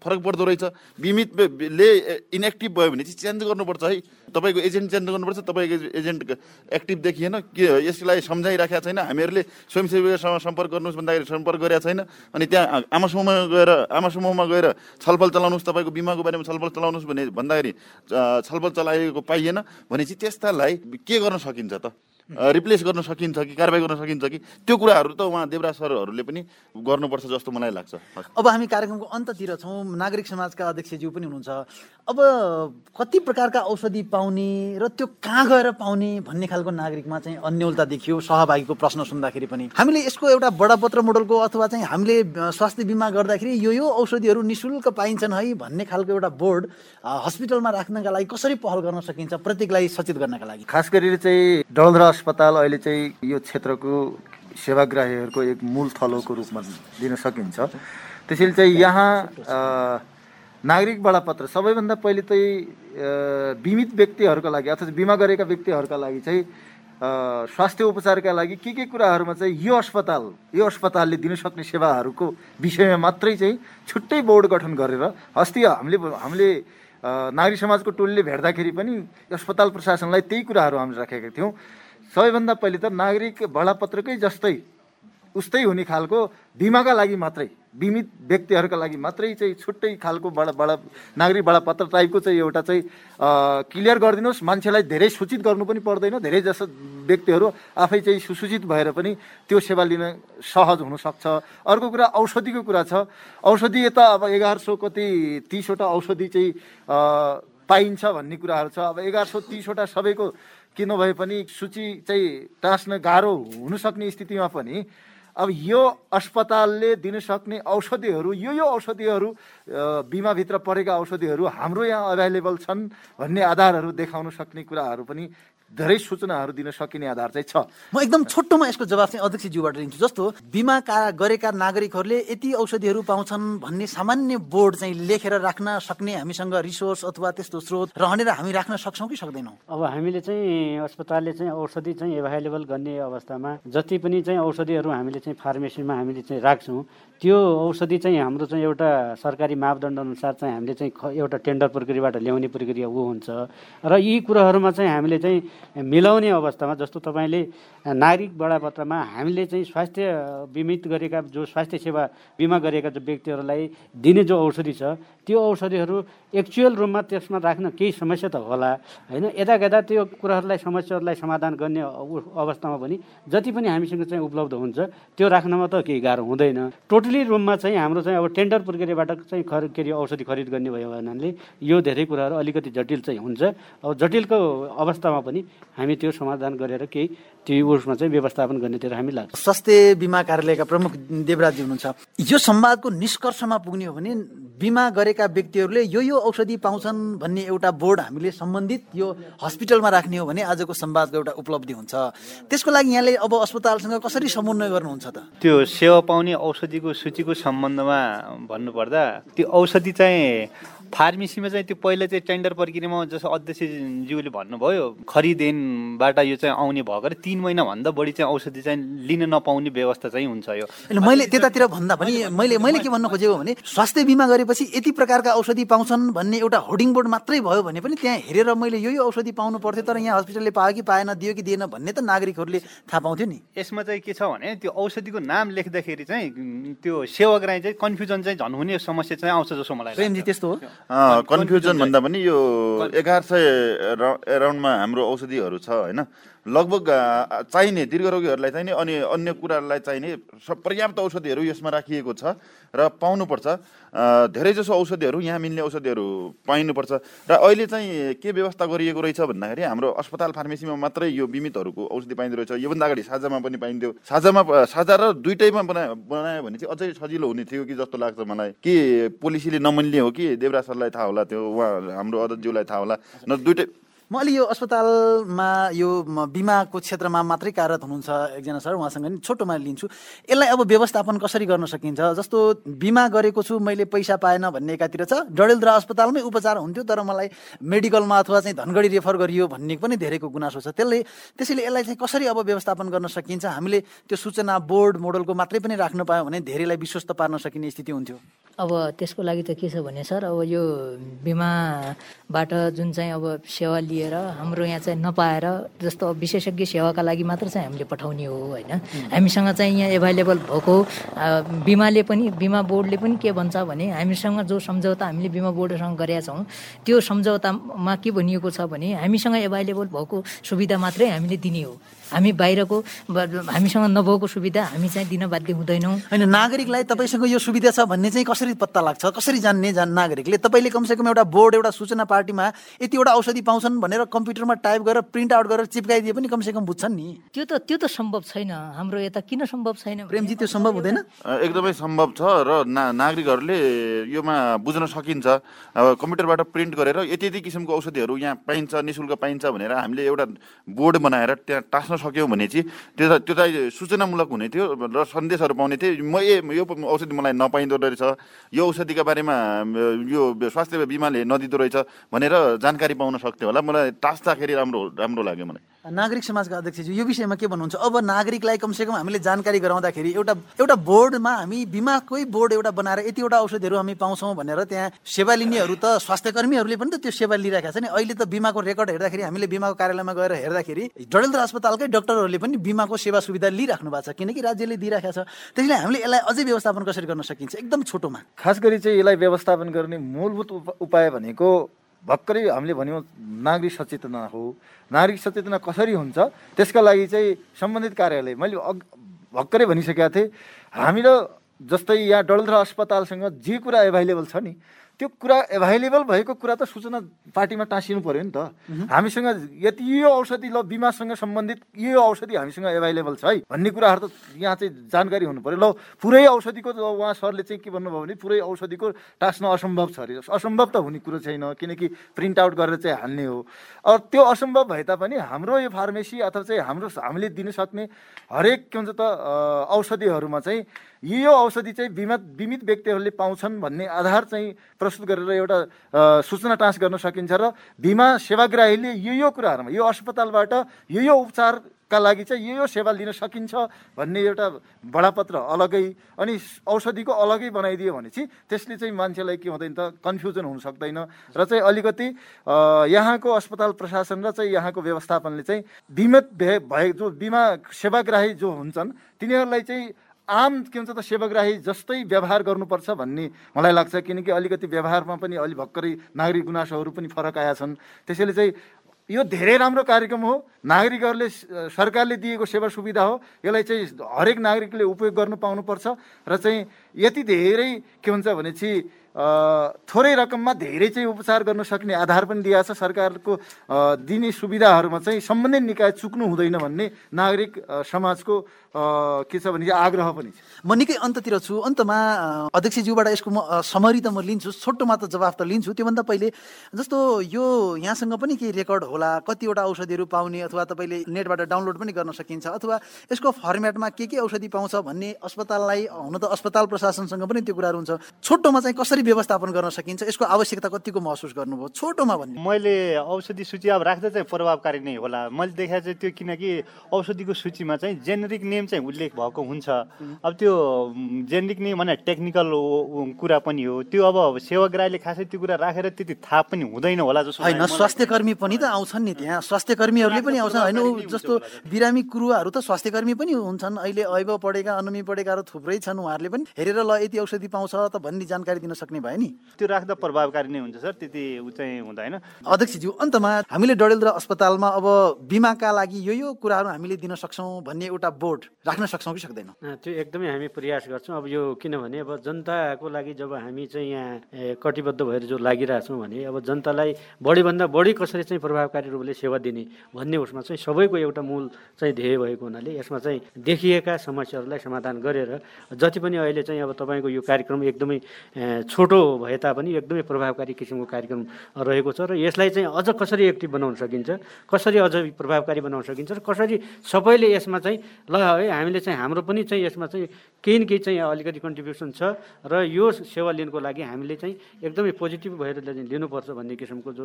फरक पर्दो रहेछ। बिमित बे- बे- ले इनएक्टिभ भयो भने चाहिँ चेन्ज गर्नुपर्छ है। तपाईँको एजेन्ट चेन्ज गर्नुपर्छ तपाईँको एजेन्ट एक्टिभ देखिएन। के यसलाई सम्झाइराखेका छैन। हामीहरूले स्वयंसेवीसँग सम्पर्क गर्नुहोस् भन्दाखेरि सम्पर्क गरेका छैन। अनि त्यहाँ आमा समूहमा गएर आमा समूहमा गएर छलफल चलाउनुहोस् तपाईँको बिमाको बारेमा छलफल चलाउनुहोस् भने भन्दाखेरि छलफल चलाएको पाइएन भने चाहिँ त्यस्तालाई के गर्न सकिन्छ त? रिप्लेस गर्न सकिन्छ कि कारवाही गर्न सकिन्छ कि? त्यो कुराहरू त उहाँ देवराज सरहरूले पनि गर्नुपर्छ जस्तो मलाई लाग्छ। अब हामी कार्यक्रमको अन्ततिर छौँ। नागरिक समाजका अध्यक्षज्यू पनि हुनुहुन्छ। अब कति प्रकारका औषधि पाउने र त्यो कहाँ गएर पाउने भन्ने खालको नागरिकमा चाहिँ अन्यलता देखियो सहभागीको प्रश्न सुन्दाखेरि पनि। हामीले यसको एउटा बडापत्र मोडलको अथवा चाहिँ हामीले स्वास्थ्य बिमा गर्दाखेरि यो यो औषधिहरू निशुल्क पाइन्छन् है भन्ने खालको एउटा बोर्ड हस्पिटलमा राख्नका लागि कसरी पहल गर्न सकिन्छ प्रत्येकलाई सचेत गर्नका लागि। खास गरेर चाहिँ डलधरा अस्पताल अहिले चाहिँ यो क्षेत्रको सेवाग्राहीहरूको एक मूल थलोको रूपमा दिन सकिन्छ। त्यसैले चाहिँ यहाँ नागरिक बडापत्र सबैभन्दा पहिले चाहिँ बिमित व्यक्तिहरूका लागि अथवा बिमा गरेका व्यक्तिहरूका लागि चाहिँ स्वास्थ्य उपचारका लागि के के कुराहरूमा चाहिँ यो अस्पताल यो अस्पतालले दिन सक्ने सेवाहरूको विषयमा मात्रै चाहिँ छुट्टै बोर्ड गठन गरेर अस्ति हामीले हामीले नागरिक समाजको टोलीले भेट्दाखेरि पनि अस्पताल प्रशासनलाई त्यही कुराहरू हामीले राखेका थियौँ। सबैभन्दा पहिले त नागरिक बडापत्रकै जस्तै उस्तै हुने खालको बिमाका लागि मात्रै बिमित व्यक्तिहरूका लागि मात्रै चाहिँ छुट्टै खालको बडा बडा नागरिक बडापत्र टाइपको चाहिँ एउटा चाहिँ क्लियर गरिदिनुहोस्। मान्छेलाई धेरै सूचित गर्नु पनि पर्दैन। धेरै जस्तो व्यक्तिहरू आफै चाहिँ सुसूचित भएर पनि त्यो सेवा लिन सहज हुनसक्छ। अर्को कुरा औषधिको कुरा छ। औषधि यता अब एघार सौ कति तिसवटा औषधि चाहिँ पाइन्छ भन्ने कुराहरू छ। अब एघार सौ तिसवटा सबैको किन भए पनि सूची चाहिँ टाँस्न गाह्रो हुनसक्ने स्थितिमा पनि अब यो अस्पतालले दिन सक्ने औषधिहरू यो यो औषधिहरू बिमाभित्र परेका औषधिहरू हाम्रो यहाँ अभाइलेबल छन् भन्ने आधारहरू देखाउन सक्ने कुराहरू पनि धेरै सूचनाहरू दिन सकिने आधार चाहिँ छ। म एकदम छोटोमा यसको जवाब चाहिँ अध्यक्षज्यूबाट लिन्छु। जस्तो बिमा का गरेका नागरिकहरूले यति औषधिहरू पाउँछन् भन्ने सामान्य बोर्ड चाहिँ लेखेर राख्न सक्ने हामीसँग रिसोर्स अथवा त्यस्तो स्रोत रहने र हामी राख्न सक्छौँ कि सक्दैनौँ? अब हामीले चाहिँ अस्पतालले चाहिँ औषधि चाहिँ एभाइलेबल गर्ने अवस्थामा जति पनि चाहिँ औषधिहरू हामीले चाहिँ फार्मेसीमा हामीले चाहिँ राख्छौँ त्यो औषधि चाहिँ हाम्रो चाहिँ एउटा सरकारी मापदण्ड अनुसार चाहिँ हामीले चाहिँ एउटा टेन्डर प्रक्रियाबाट ल्याउने प्रक्रिया ऊ हुन्छ। र यी कुराहरूमा चाहिँ हामीले चाहिँ मिलाउने अवस्थामा जस्तो तपाईँले नागरिक बडापत्रमा हामीले चाहिँ स्वास्थ्य बिमित गरेका जो स्वास्थ्य सेवा बिमा गरेका जो व्यक्तिहरूलाई दिने जो औषधि छ त्यो औषधिहरू एक्चुअल रूपमा त्यसमा राख्न केही समस्या त होला। होइन यता यता त्यो कुराहरूलाई समस्याहरूलाई समाधान गर्ने अव- अवस्थामा पनि जति पनि हामीसँग चाहिँ उपलब्ध हुन्छ त्यो राख्नमा त केही गाह्रो हुँदैन। टोटली रूममा चाहिँ हाम्रो चाहिँ अब टेन्डर प्रक्रियाबाट चाहिँ खर के अरे औषधि खरिद गर्ने भयो भन्नाले यो धेरै कुराहरू अलिकति जटिल चाहिँ हुन्छ। अब जटिलको अवस्थामा पनि हामी त्यो समाधान गरेर केही त्यो उसमा चाहिँ व्यवस्थापन गर्नेतिर हामी लाग्छ। स्वास्थ्य बिमा कार्यालयका प्रमुख देवराजी हुनुहुन्छ। यो संवादको निष्कर्षमा पुग्ने हो भने बिमा गरेका व्यक्तिहरूले यो यो औषधि पाउँछन् भन्ने एउटा बोर्ड हामीले सम्बन्धित यो हस्पिटलमा राख्ने हो भने आजको संवादको एउटा उपलब्धि हुन्छ। त्यसको लागि यहाँले अब अस्पतालसँग कसरी समन्वय गर्नुहुन्छ त? त्यो सेवा पाउने औषधिको सूचीको सम्बन्धमा भन्नुपर्दा त्यो औषधि चाहिँ फार्मेसीमा चाहिँ त्यो पहिला चाहिँ टेन्डर प्रक्रियामा जस्तो अध्यक्षज्यूले भन्नुभयो खरिदेनबाट यो चाहिँ आउने भएकोले तिन महिनाभन्दा बढी चाहिँ औषधि चाहिँ लिन नपाउने व्यवस्था चाहिँ हुन्छ यो। मैले त्यतातिर भन्दा पनि मैले मैले के भन्न खोजेको भने स्वास्थ्य बिमा गरेपछि यति प्रकारका औषधि पाउँछन् भन्ने एउटा होर्डिङ बोर्ड मात्रै भयो भने पनि त्यहाँ हेरेर मैले यो यो औषधि पाउनु पर्थ्यो तर यहाँ हस्पिटलले पायो कि पाएन दियो कि दिएन भन्ने त नागरिकहरूले थाहा पाउँथ्यो नि। यसमा चाहिँ के छ भने त्यो औषधिको नाम लेख्दाखेरि चाहिँ त्यो सेवाग्राही चाहिँ कन्फ्युजन चाहिँ झन् हुने समस्या चाहिँ आउँछ जस्तो मलाई त्यस्तो हो? कन्फ्युजन भन्दा पनि यो एघार सय एराउन्डमा हाम्रो औषधिहरू छ होइन? लगभग चाहिने दीर्घ रोगीहरूलाई चाहिने अनि अन्य कुराहरूलाई चाहिने पर्याप्त औषधिहरू यसमा राखिएको छ र पाउनुपर्छ। धेरैजसो औषधिहरू यहाँ मिल्ने औषधिहरू पाइनुपर्छ। र अहिले चाहिँ के व्यवस्था गरिएको रहेछ भन्दाखेरि हाम्रो अस्पताल फार्मेसीमा मात्रै यो बिमितहरूको औषधि पाइँदो रहेछ। योभन्दा अगाडि साझामा पनि पाइन्थ्यो। साझामा साझा र दुइटैमा बनायो बनायो भने चाहिँ अझै सजिलो हुने थियो कि जस्तो लाग्छ मलाई। के पोलिसीले नमिल्ने हो कि देवराज सरलाई थाहा होला त्यो उहाँ हाम्रो अध्यक्षज्यूलाई थाहा होला। न दुइटै म अलि यो अस्पतालमा यो बिमाको क्षेत्रमा मात्रै कार्यरत हुनुहुन्छ एकजना सर उहाँसँग नि छोटोमा लिन्छु। यसलाई अब व्यवस्थापन कसरी गर्न सकिन्छ? जस्तो बिमा गरेको छु मैले पैसा पाएन भन्ने एकातिर छ डडेलधुरा अस्पतालमै उपचार हुन्थ्यो तर मलाई मेडिकलमा अथवा चाहिँ धनगढी रेफर गरियो भन्ने पनि धेरैको गुनासो छ। त्यसले त्यसैले यसलाई चाहिँ कसरी अब व्यवस्थापन गर्न सकिन्छ? हामीले त्यो सूचना बोर्ड मोडलको मात्रै पनि राख्न पायौँ भने धेरैलाई विश्वस्त पार्न सकिने स्थिति हुन्थ्यो। अब त्यसको लागि त के छ भने सर अब यो बिमाबाट जुन चाहिँ अब सेवा लिएर हाम्रो यहाँ चाहिँ नपाएर जस्तो अब विशेषज्ञ सेवाका लागि मात्र चाहिँ हामीले पठाउने हो होइन? हामीसँग चाहिँ यहाँ एभाइलेबल भएको बिमाले पनि बिमा बोर्डले पनि के भन्छ भने हामीसँग जो सम्झौता हामीले बिमा बोर्डसँग गरेका छौँ त्यो सम्झौतामा के भनिएको छ भने हामीसँग एभाइलेबल भएको सुविधा मात्रै हामीले दिने हो। हामी बाहिरको हामीसँग नभएको सुविधा हामी चाहिँ दिन बाध्य हुँदैनौँ। होइन नागरिकलाई तपाईँसँग यो सुविधा छ भन्ने चाहिँ कसरी पत्ता लाग्छ? कसरी जान्ने जान नागरिकले? तपाईँले कमसेकम एउटा बोर्ड एउटा सूचना पार्टीमा यतिवटा औषधि पाउँछन् भनेर कम्प्युटरमा टाइप गरेर प्रिन्ट आउट गरेर चिप्काइदिए पनि कमसेकम बुझ्छन् नि। त्यो त त्यो त सम्भव छैन। हाम्रो यता किन सम्भव छैन प्रेमजी त्यो सम्भव हुँदैन? एकदमै सम्भव छ र ना नागरिकहरूले योमा बुझ्न सकिन्छ। अब कम्प्युटरबाट प्रिन्ट गरेर यति यति किसिमको औषधिहरू यहाँ पाइन्छ निशुल्क पाइन्छ भनेर हामीले एउटा बोर्ड बनाएर त्यहाँ टाँस्न सक्यौँ भने चाहिँ त्यो त्यो त सूचनामूलक हुने थियो र सन्देशहरू पाउने थियो म ए यो औषधि मलाई नपाइँदो रहेछ यो औषधिका बारेमा यो स्वास्थ्य बिमाले नदिँदो रहेछ भनेर जानकारी पाउन सक्थ्यो होला मलाई टाँस्दाखेरि राम्रो राम्रो लाग्यो मलाई नागरिक समाजका अध्यक्षज्यू यो विषयमा के भन्नुहुन्छ? अब नागरिकलाई कमसेकम हामीले जानकारी गराउँदाखेरि एउटा एउटा बोर्डमा हामी बिमाकै बोर्ड एउटा बनाएर यतिवटा औषधिहरू हामी पाउँछौँ भनेर त्यहाँ सेवा लिनेहरू त स्वास्थ्य कर्मीहरूले पनि त त्यो सेवा लिइरहेका छ नि। अहिले त बिमाको रेकर्ड हेर्दाखेरि हामीले बिमाको कार्यालयमा गएर हेर्दाखेरि डडेलधुरा अस्पतालकै डाक्टरहरूले पनि बिमाको सेवा सुविधा लिइराख्नु भएको छ किनकि राज्यले दिइरहेको छ। त्यसैले हामीले यसलाई अझै व्यवस्थापन कसरी गर्न सकिन्छ? एकदम छोटोमा। खास गरी चाहिँ यसलाई व्यवस्थापन गर्ने मूलभूत उप- उपाय भनेको भर्खरै हामीले भन्यौँ नागरिक सचेतना हो। नागरिक सचेतना कसरी हुन्छ? त्यसका लागि चाहिँ सम्बन्धित कार्यालय मैले अघ भर्खरै भनिसकेका थिएँ हामी र जस्तै यहाँ डलधरा अस्पतालसँग जे कुरा एभाइलेबल छ नि त्यो कुरा एभाइलेबल भएको कुरा त सूचना पार्टीमा टाँसिनु पर्यो नि त। हामीसँग यति यो औषधि ल बिमासँग सम्बन्धित यो औषधि हामीसँग एभाइलेबल छ है भन्ने कुराहरू त यहाँ चाहिँ जानकारी हुनु पर्यो। ल पुरै औषधिको त उहाँ सरले चाहिँ के भन्नुभयो भने पुरै औषधिको टाँस्न असम्भव छ अरे। असम्भव त हुने कुरो छैन किनकि प्रिन्ट आउट गरेर चाहिँ हाल्ने हो। अब त्यो असम्भव भए तापनि हाम्रो यो फार्मेसी अथवा चाहिँ हाम्रो हामीले दिन सक्ने हरेक के भन्छ त औषधिहरूमा चाहिँ यो औषधि चाहिँ बिमित बिमित व्यक्तिहरूले पाउँछन् भन्ने आधार चाहिँ प्रस्तुत गरेर एउटा सूचना टाँस गर्न सकिन्छ र बिमा सेवाग्राहीले यो यो कुराहरूमा यो अस्पतालबाट यो यो उपचारका लागि चाहिँ यो यो सेवा लिन सकिन्छ भन्ने एउटा बडापत्र अलगै अनि औषधिको अलगै बनाइदियो भने चाहिँ त्यसले चाहिँ मान्छेलाई के हुँदैन त कन्फ्युजन हुन सक्दैन र चाहिँ अलिकति यहाँको अस्पताल प्रशासन र चाहिँ यहाँको व्यवस्थापनले चाहिँ बिमित भए जो बिमा सेवाग्राही जो हुन्छन् तिनीहरूलाई चाहिँ आम के भन्छ त सेवाग्राही जस्तै व्यवहार गर्नुपर्छ भन्ने मलाई लाग्छ किनकि अलिकति व्यवहारमा पनि अलि भर्खरै नागरिक गुनासोहरू पनि फरक आएका छन्। त्यसैले चाहिँ यो धेरै राम्रो कार्यक्रम हो। नागरिकहरूले सरकारले दिएको सेवा सुविधा हो। यसलाई चाहिँ हरेक नागरिकले उपयोग गर्नु पाउनुपर्छ। र चाहिँ यति धेरै के हुन्छ भने चाहिँ अ, थोरै रकममा धेरै चाहिँ उपचार गर्न सक्ने आधार पनि दिएको छ सरकारको दिने सुविधाहरूमा चाहिँ सम्बन्धित निकाय चुक्नु हुँदैन भन्ने नागरिक समाजको के छ भने आग्रह पनि छ। म निकै अन्ततिर छु। अन्तमा अध्यक्षज्यूबाट यसको म समरी त म लिन्छु छोटोमा त जवाफ त लिन्छु। त्योभन्दा पहिले जस्तो यो यहाँसँग पनि केही रेकर्ड होला कतिवटा औषधिहरू पाउने अथवा तपाईँले नेटबाट डाउनलोड पनि गर्न सकिन्छ अथवा यसको फर्मेटमा के के औषधि पाउँछ भन्ने अस्पताललाई हुन त अस्पताल प्रशासनसँग पनि त्यो कुराहरू हुन्छ। छोटोमा चाहिँ कसरी व्यवस्थापन गर्न सकिन्छ। यसको आवश्यकता कतिको महसुस गर्नुभयो? छोटोमा भन्ने। मैले औषधि सूची अब राख्दा चाहिँ प्रभावकारी नै होला। मैले देखाएको चाहिँ त्यो किनकि औषधिको सूचीमा चाहिँ जेनेरिक नेम चाहिँ उल्लेख भएको हुन्छ। अब त्यो जेनेरिक नेम भने टेक्निकल कुरा पनि हो। त्यो अब सेवाग्राहीले खासै त्यो कुरा राखेर त्यति थाहा पनि हुँदैन होला जस्तो होइन मलाई- स्वास्थ्य कर्मी पनि त आउँछन् नि त्यहाँ। स्वास्थ्य कर्मीहरूले पनि आउँछन्। होइन जस्तो बिरामी कुरुवाहरू त स्वास्थ्य कर्मी पनि हुन्छन्। अहिले ऐब पढेका अनुमी पढेकाहरू थुप्रै छन्। उहाँहरूले पनि हेरेर ल यति औषधि पाउँछ त भन्ने जानकारी दिन सक्छ सक्ने भयो नि? त्यो राख्दा प्रभावकारी नै हुन्छ सर। त्यति ऊ चाहिँ हुँदैन। अध्यक्षज्यू अन्तमा हामीले डडेलधुरा अस्पतालमा अब बिमाका लागि यो यो कुराहरू हामीले दिन सक्छौँ भन्ने एउटा बोर्ड राख्न सक्छौँ कि सक्दैनौँ? त्यो एकदमै हामी प्रयास गर्छौँ। अब यो किनभने अब जनताको लागि जब हामी चाहिँ यहाँ कटिबद्ध भएर जो लागिरहेछौँ भने अब जनतालाई बढीभन्दा बढी कसरी चाहिँ प्रभावकारी रूपले सेवा दिने भन्ने उसमा चाहिँ सबैको एउटा मूल चाहिँ ध्येय भएको हुनाले यसमा चाहिँ देखिएका समस्याहरूलाई समाधान गरेर जति पनि अहिले चाहिँ अब तपाईँको यो कार्यक्रम एकदमै छोटो भए तापनि एकदमै प्रभावकारी किसिमको कार्यक्रम रहेको छ र यसलाई चाहिँ अझ कसरी एक्टिभ बनाउन सकिन्छ कसरी अझ प्रभावकारी बनाउन सकिन्छ र कसरी सबैले यसमा चाहिँ ल है हामीले चाहिँ हाम्रो पनि चाहिँ यसमा चाहिँ केही न केही चाहिँ अलिकति कन्ट्रिब्युसन छ र यो सेवा लिनको लागि हामीले चाहिँ एकदमै पोजिटिभ भएर लिनुपर्छ भन्ने किसिमको जो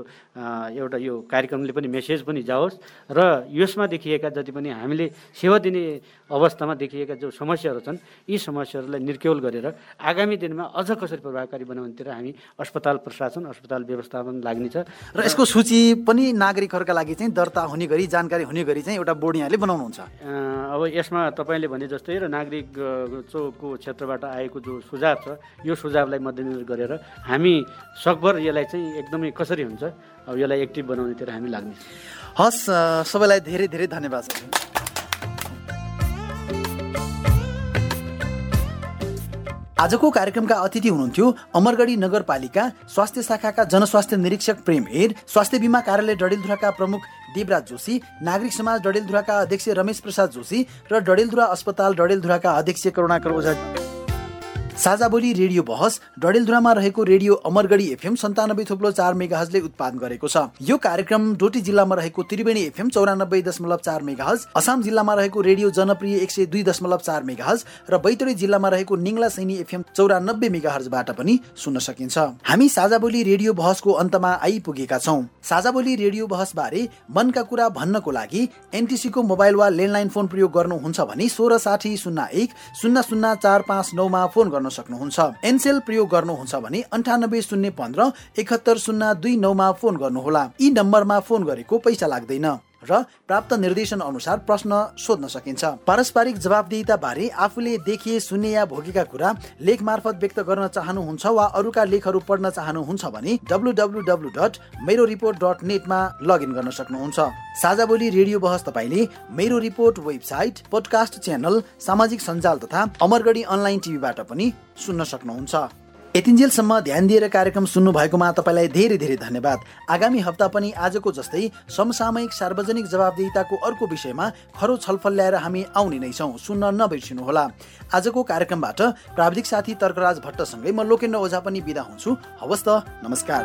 एउटा यो कार्यक्रमले पनि मेसेज पनि जाओस् र यसमा देखिएका जति पनि हामीले सेवा दिने अवस्थामा देखिएका जो समस्याहरू छन् यी समस्याहरूलाई निर्क्यौल गरेर आगामी दिनमा अझ कसरी प्रभावकारी बनाउनेतिर हामी अस्पताल प्रशासन अस्पताल व्यवस्थापन लाग्ने छ र यसको सूची पनि नागरिकहरूका लागि चाहिँ दर्ता हुने गरी जानकारी हुने गरी चाहिँ एउटा बोर्ड यहाँले बनाउनुहुन्छ। अब यसमा तपाईँले भने जस्तै र नागरिक अ, चौकको क्षेत्रबाट आएको जो सुझाव छ यो सुझावलाई मध्यनजर गरेर हामी सकभर यसलाई चाहिँ एकदमै कसरी हुन्छ अब यसलाई एक्टिभ बनाउनेतिर हामी लाग्ने हस् सबैलाई धेरै धेरै धन्यवाद आजको कार्यक्रमका अतिथि हुनुहुन्थ्यो अमरगढी नगरपालिका स्वास्थ्य शाखाका जनस्वास्थ्य निरीक्षक प्रेम हेर स्वास्थ्य बिमा कार्यालय डडेलधुराका प्रमुख देवराज जोशी नागरिक समाज डडेलधुराका अध्यक्ष रमेश प्रसाद जोशी र डडेलधुरा अस्पताल डडेलधुराका अध्यक्ष करुणाकर ओझा साझा बोली रेडियो बहस डडेलधुरामा रहेको रेडियो अमरगढी एफएम सन्तानब्बे थुप्लो चार मेगाहजले उत्पादन गरेको छ। यो कार्यक्रम डोटी जिल्लामा रहेको त्रिवेणी एफएम चौरानब्बे दशमलव चार मेगाहज असाम जिल्लामा रहेको रेडियो जनप्रिय एक सय दुई दशमलव चार मेगाहज र बैतडी जिल्लामा रहेको निङ्ला सैनी एफएम चौरानब्बे मेगाहजबाट पनि सुन्न सकिन्छ। हामी साझा बोली रेडियो बहसको अन्तमा आइपुगेका छौँ। साझा बोली रेडियो बहस बारे मनका कुरा भन्नको लागि एनटिसीको मोबाइल वा ल्यान्डलाइन फोन प्रयोग गर्नुहुन्छ भने सोह्र साठी शून्य एक शून्य शून्य चार पाँच नौमा फोन गर्न सक्नुहुन्छ। एनसेल प्रयोग गर्नुहुन्छ भने अन्ठानब्बे शून्य पन्ध्र एकहत्तर शून्य दुई नौमा फोन गर्नुहोला। यी नम्बरमा फोन गरेको पैसा लाग्दैन। र प्राप्त निर्देशन अनुसार प्रश्न सोध्न सकिन्छ। पारस्परिक जवाबदेहिता बारे आफूले देखे सुने या भोगेका कुरा लेख मार्फत व्यक्त गर्न चाहनुहुन्छ वा अरूका लेखहरू पढ्न चाहनुहुन्छ भने डब्लु डट मेरो रिपोर्ट डट नेटमा लगइन गर्न सक्नुहुन्छ। साझा बोली रेडियो बहस तपाईँले मेरो रिपोर्ट वेबसाइट पोडकास्ट च्यानल सामाजिक सञ्जाल तथा अमरगढी अनलाइन टिभीबाट पनि सुन्न सक्नुहुन्छ। यतिन्जेलसम्म ध्यान दिएर कार्यक्रम सुन्नु भएकोमा तपाईँलाई धेरै धेरै धन्यवाद। आगामी हप्ता पनि आजको जस्तै समसामयिक सार्वजनिक जवाबदेहिताको अर्को विषयमा खरो छलफल ल्याएर हामी आउने नै छौँ। सुन्न नबिर्सिनुहोला। आजको कार्यक्रमबाट प्राविधिक साथी तर्कराज भट्टसँगै म लोकेन्द्र ओझा पनि बिदा हुन्छु। हवस् त नमस्कार।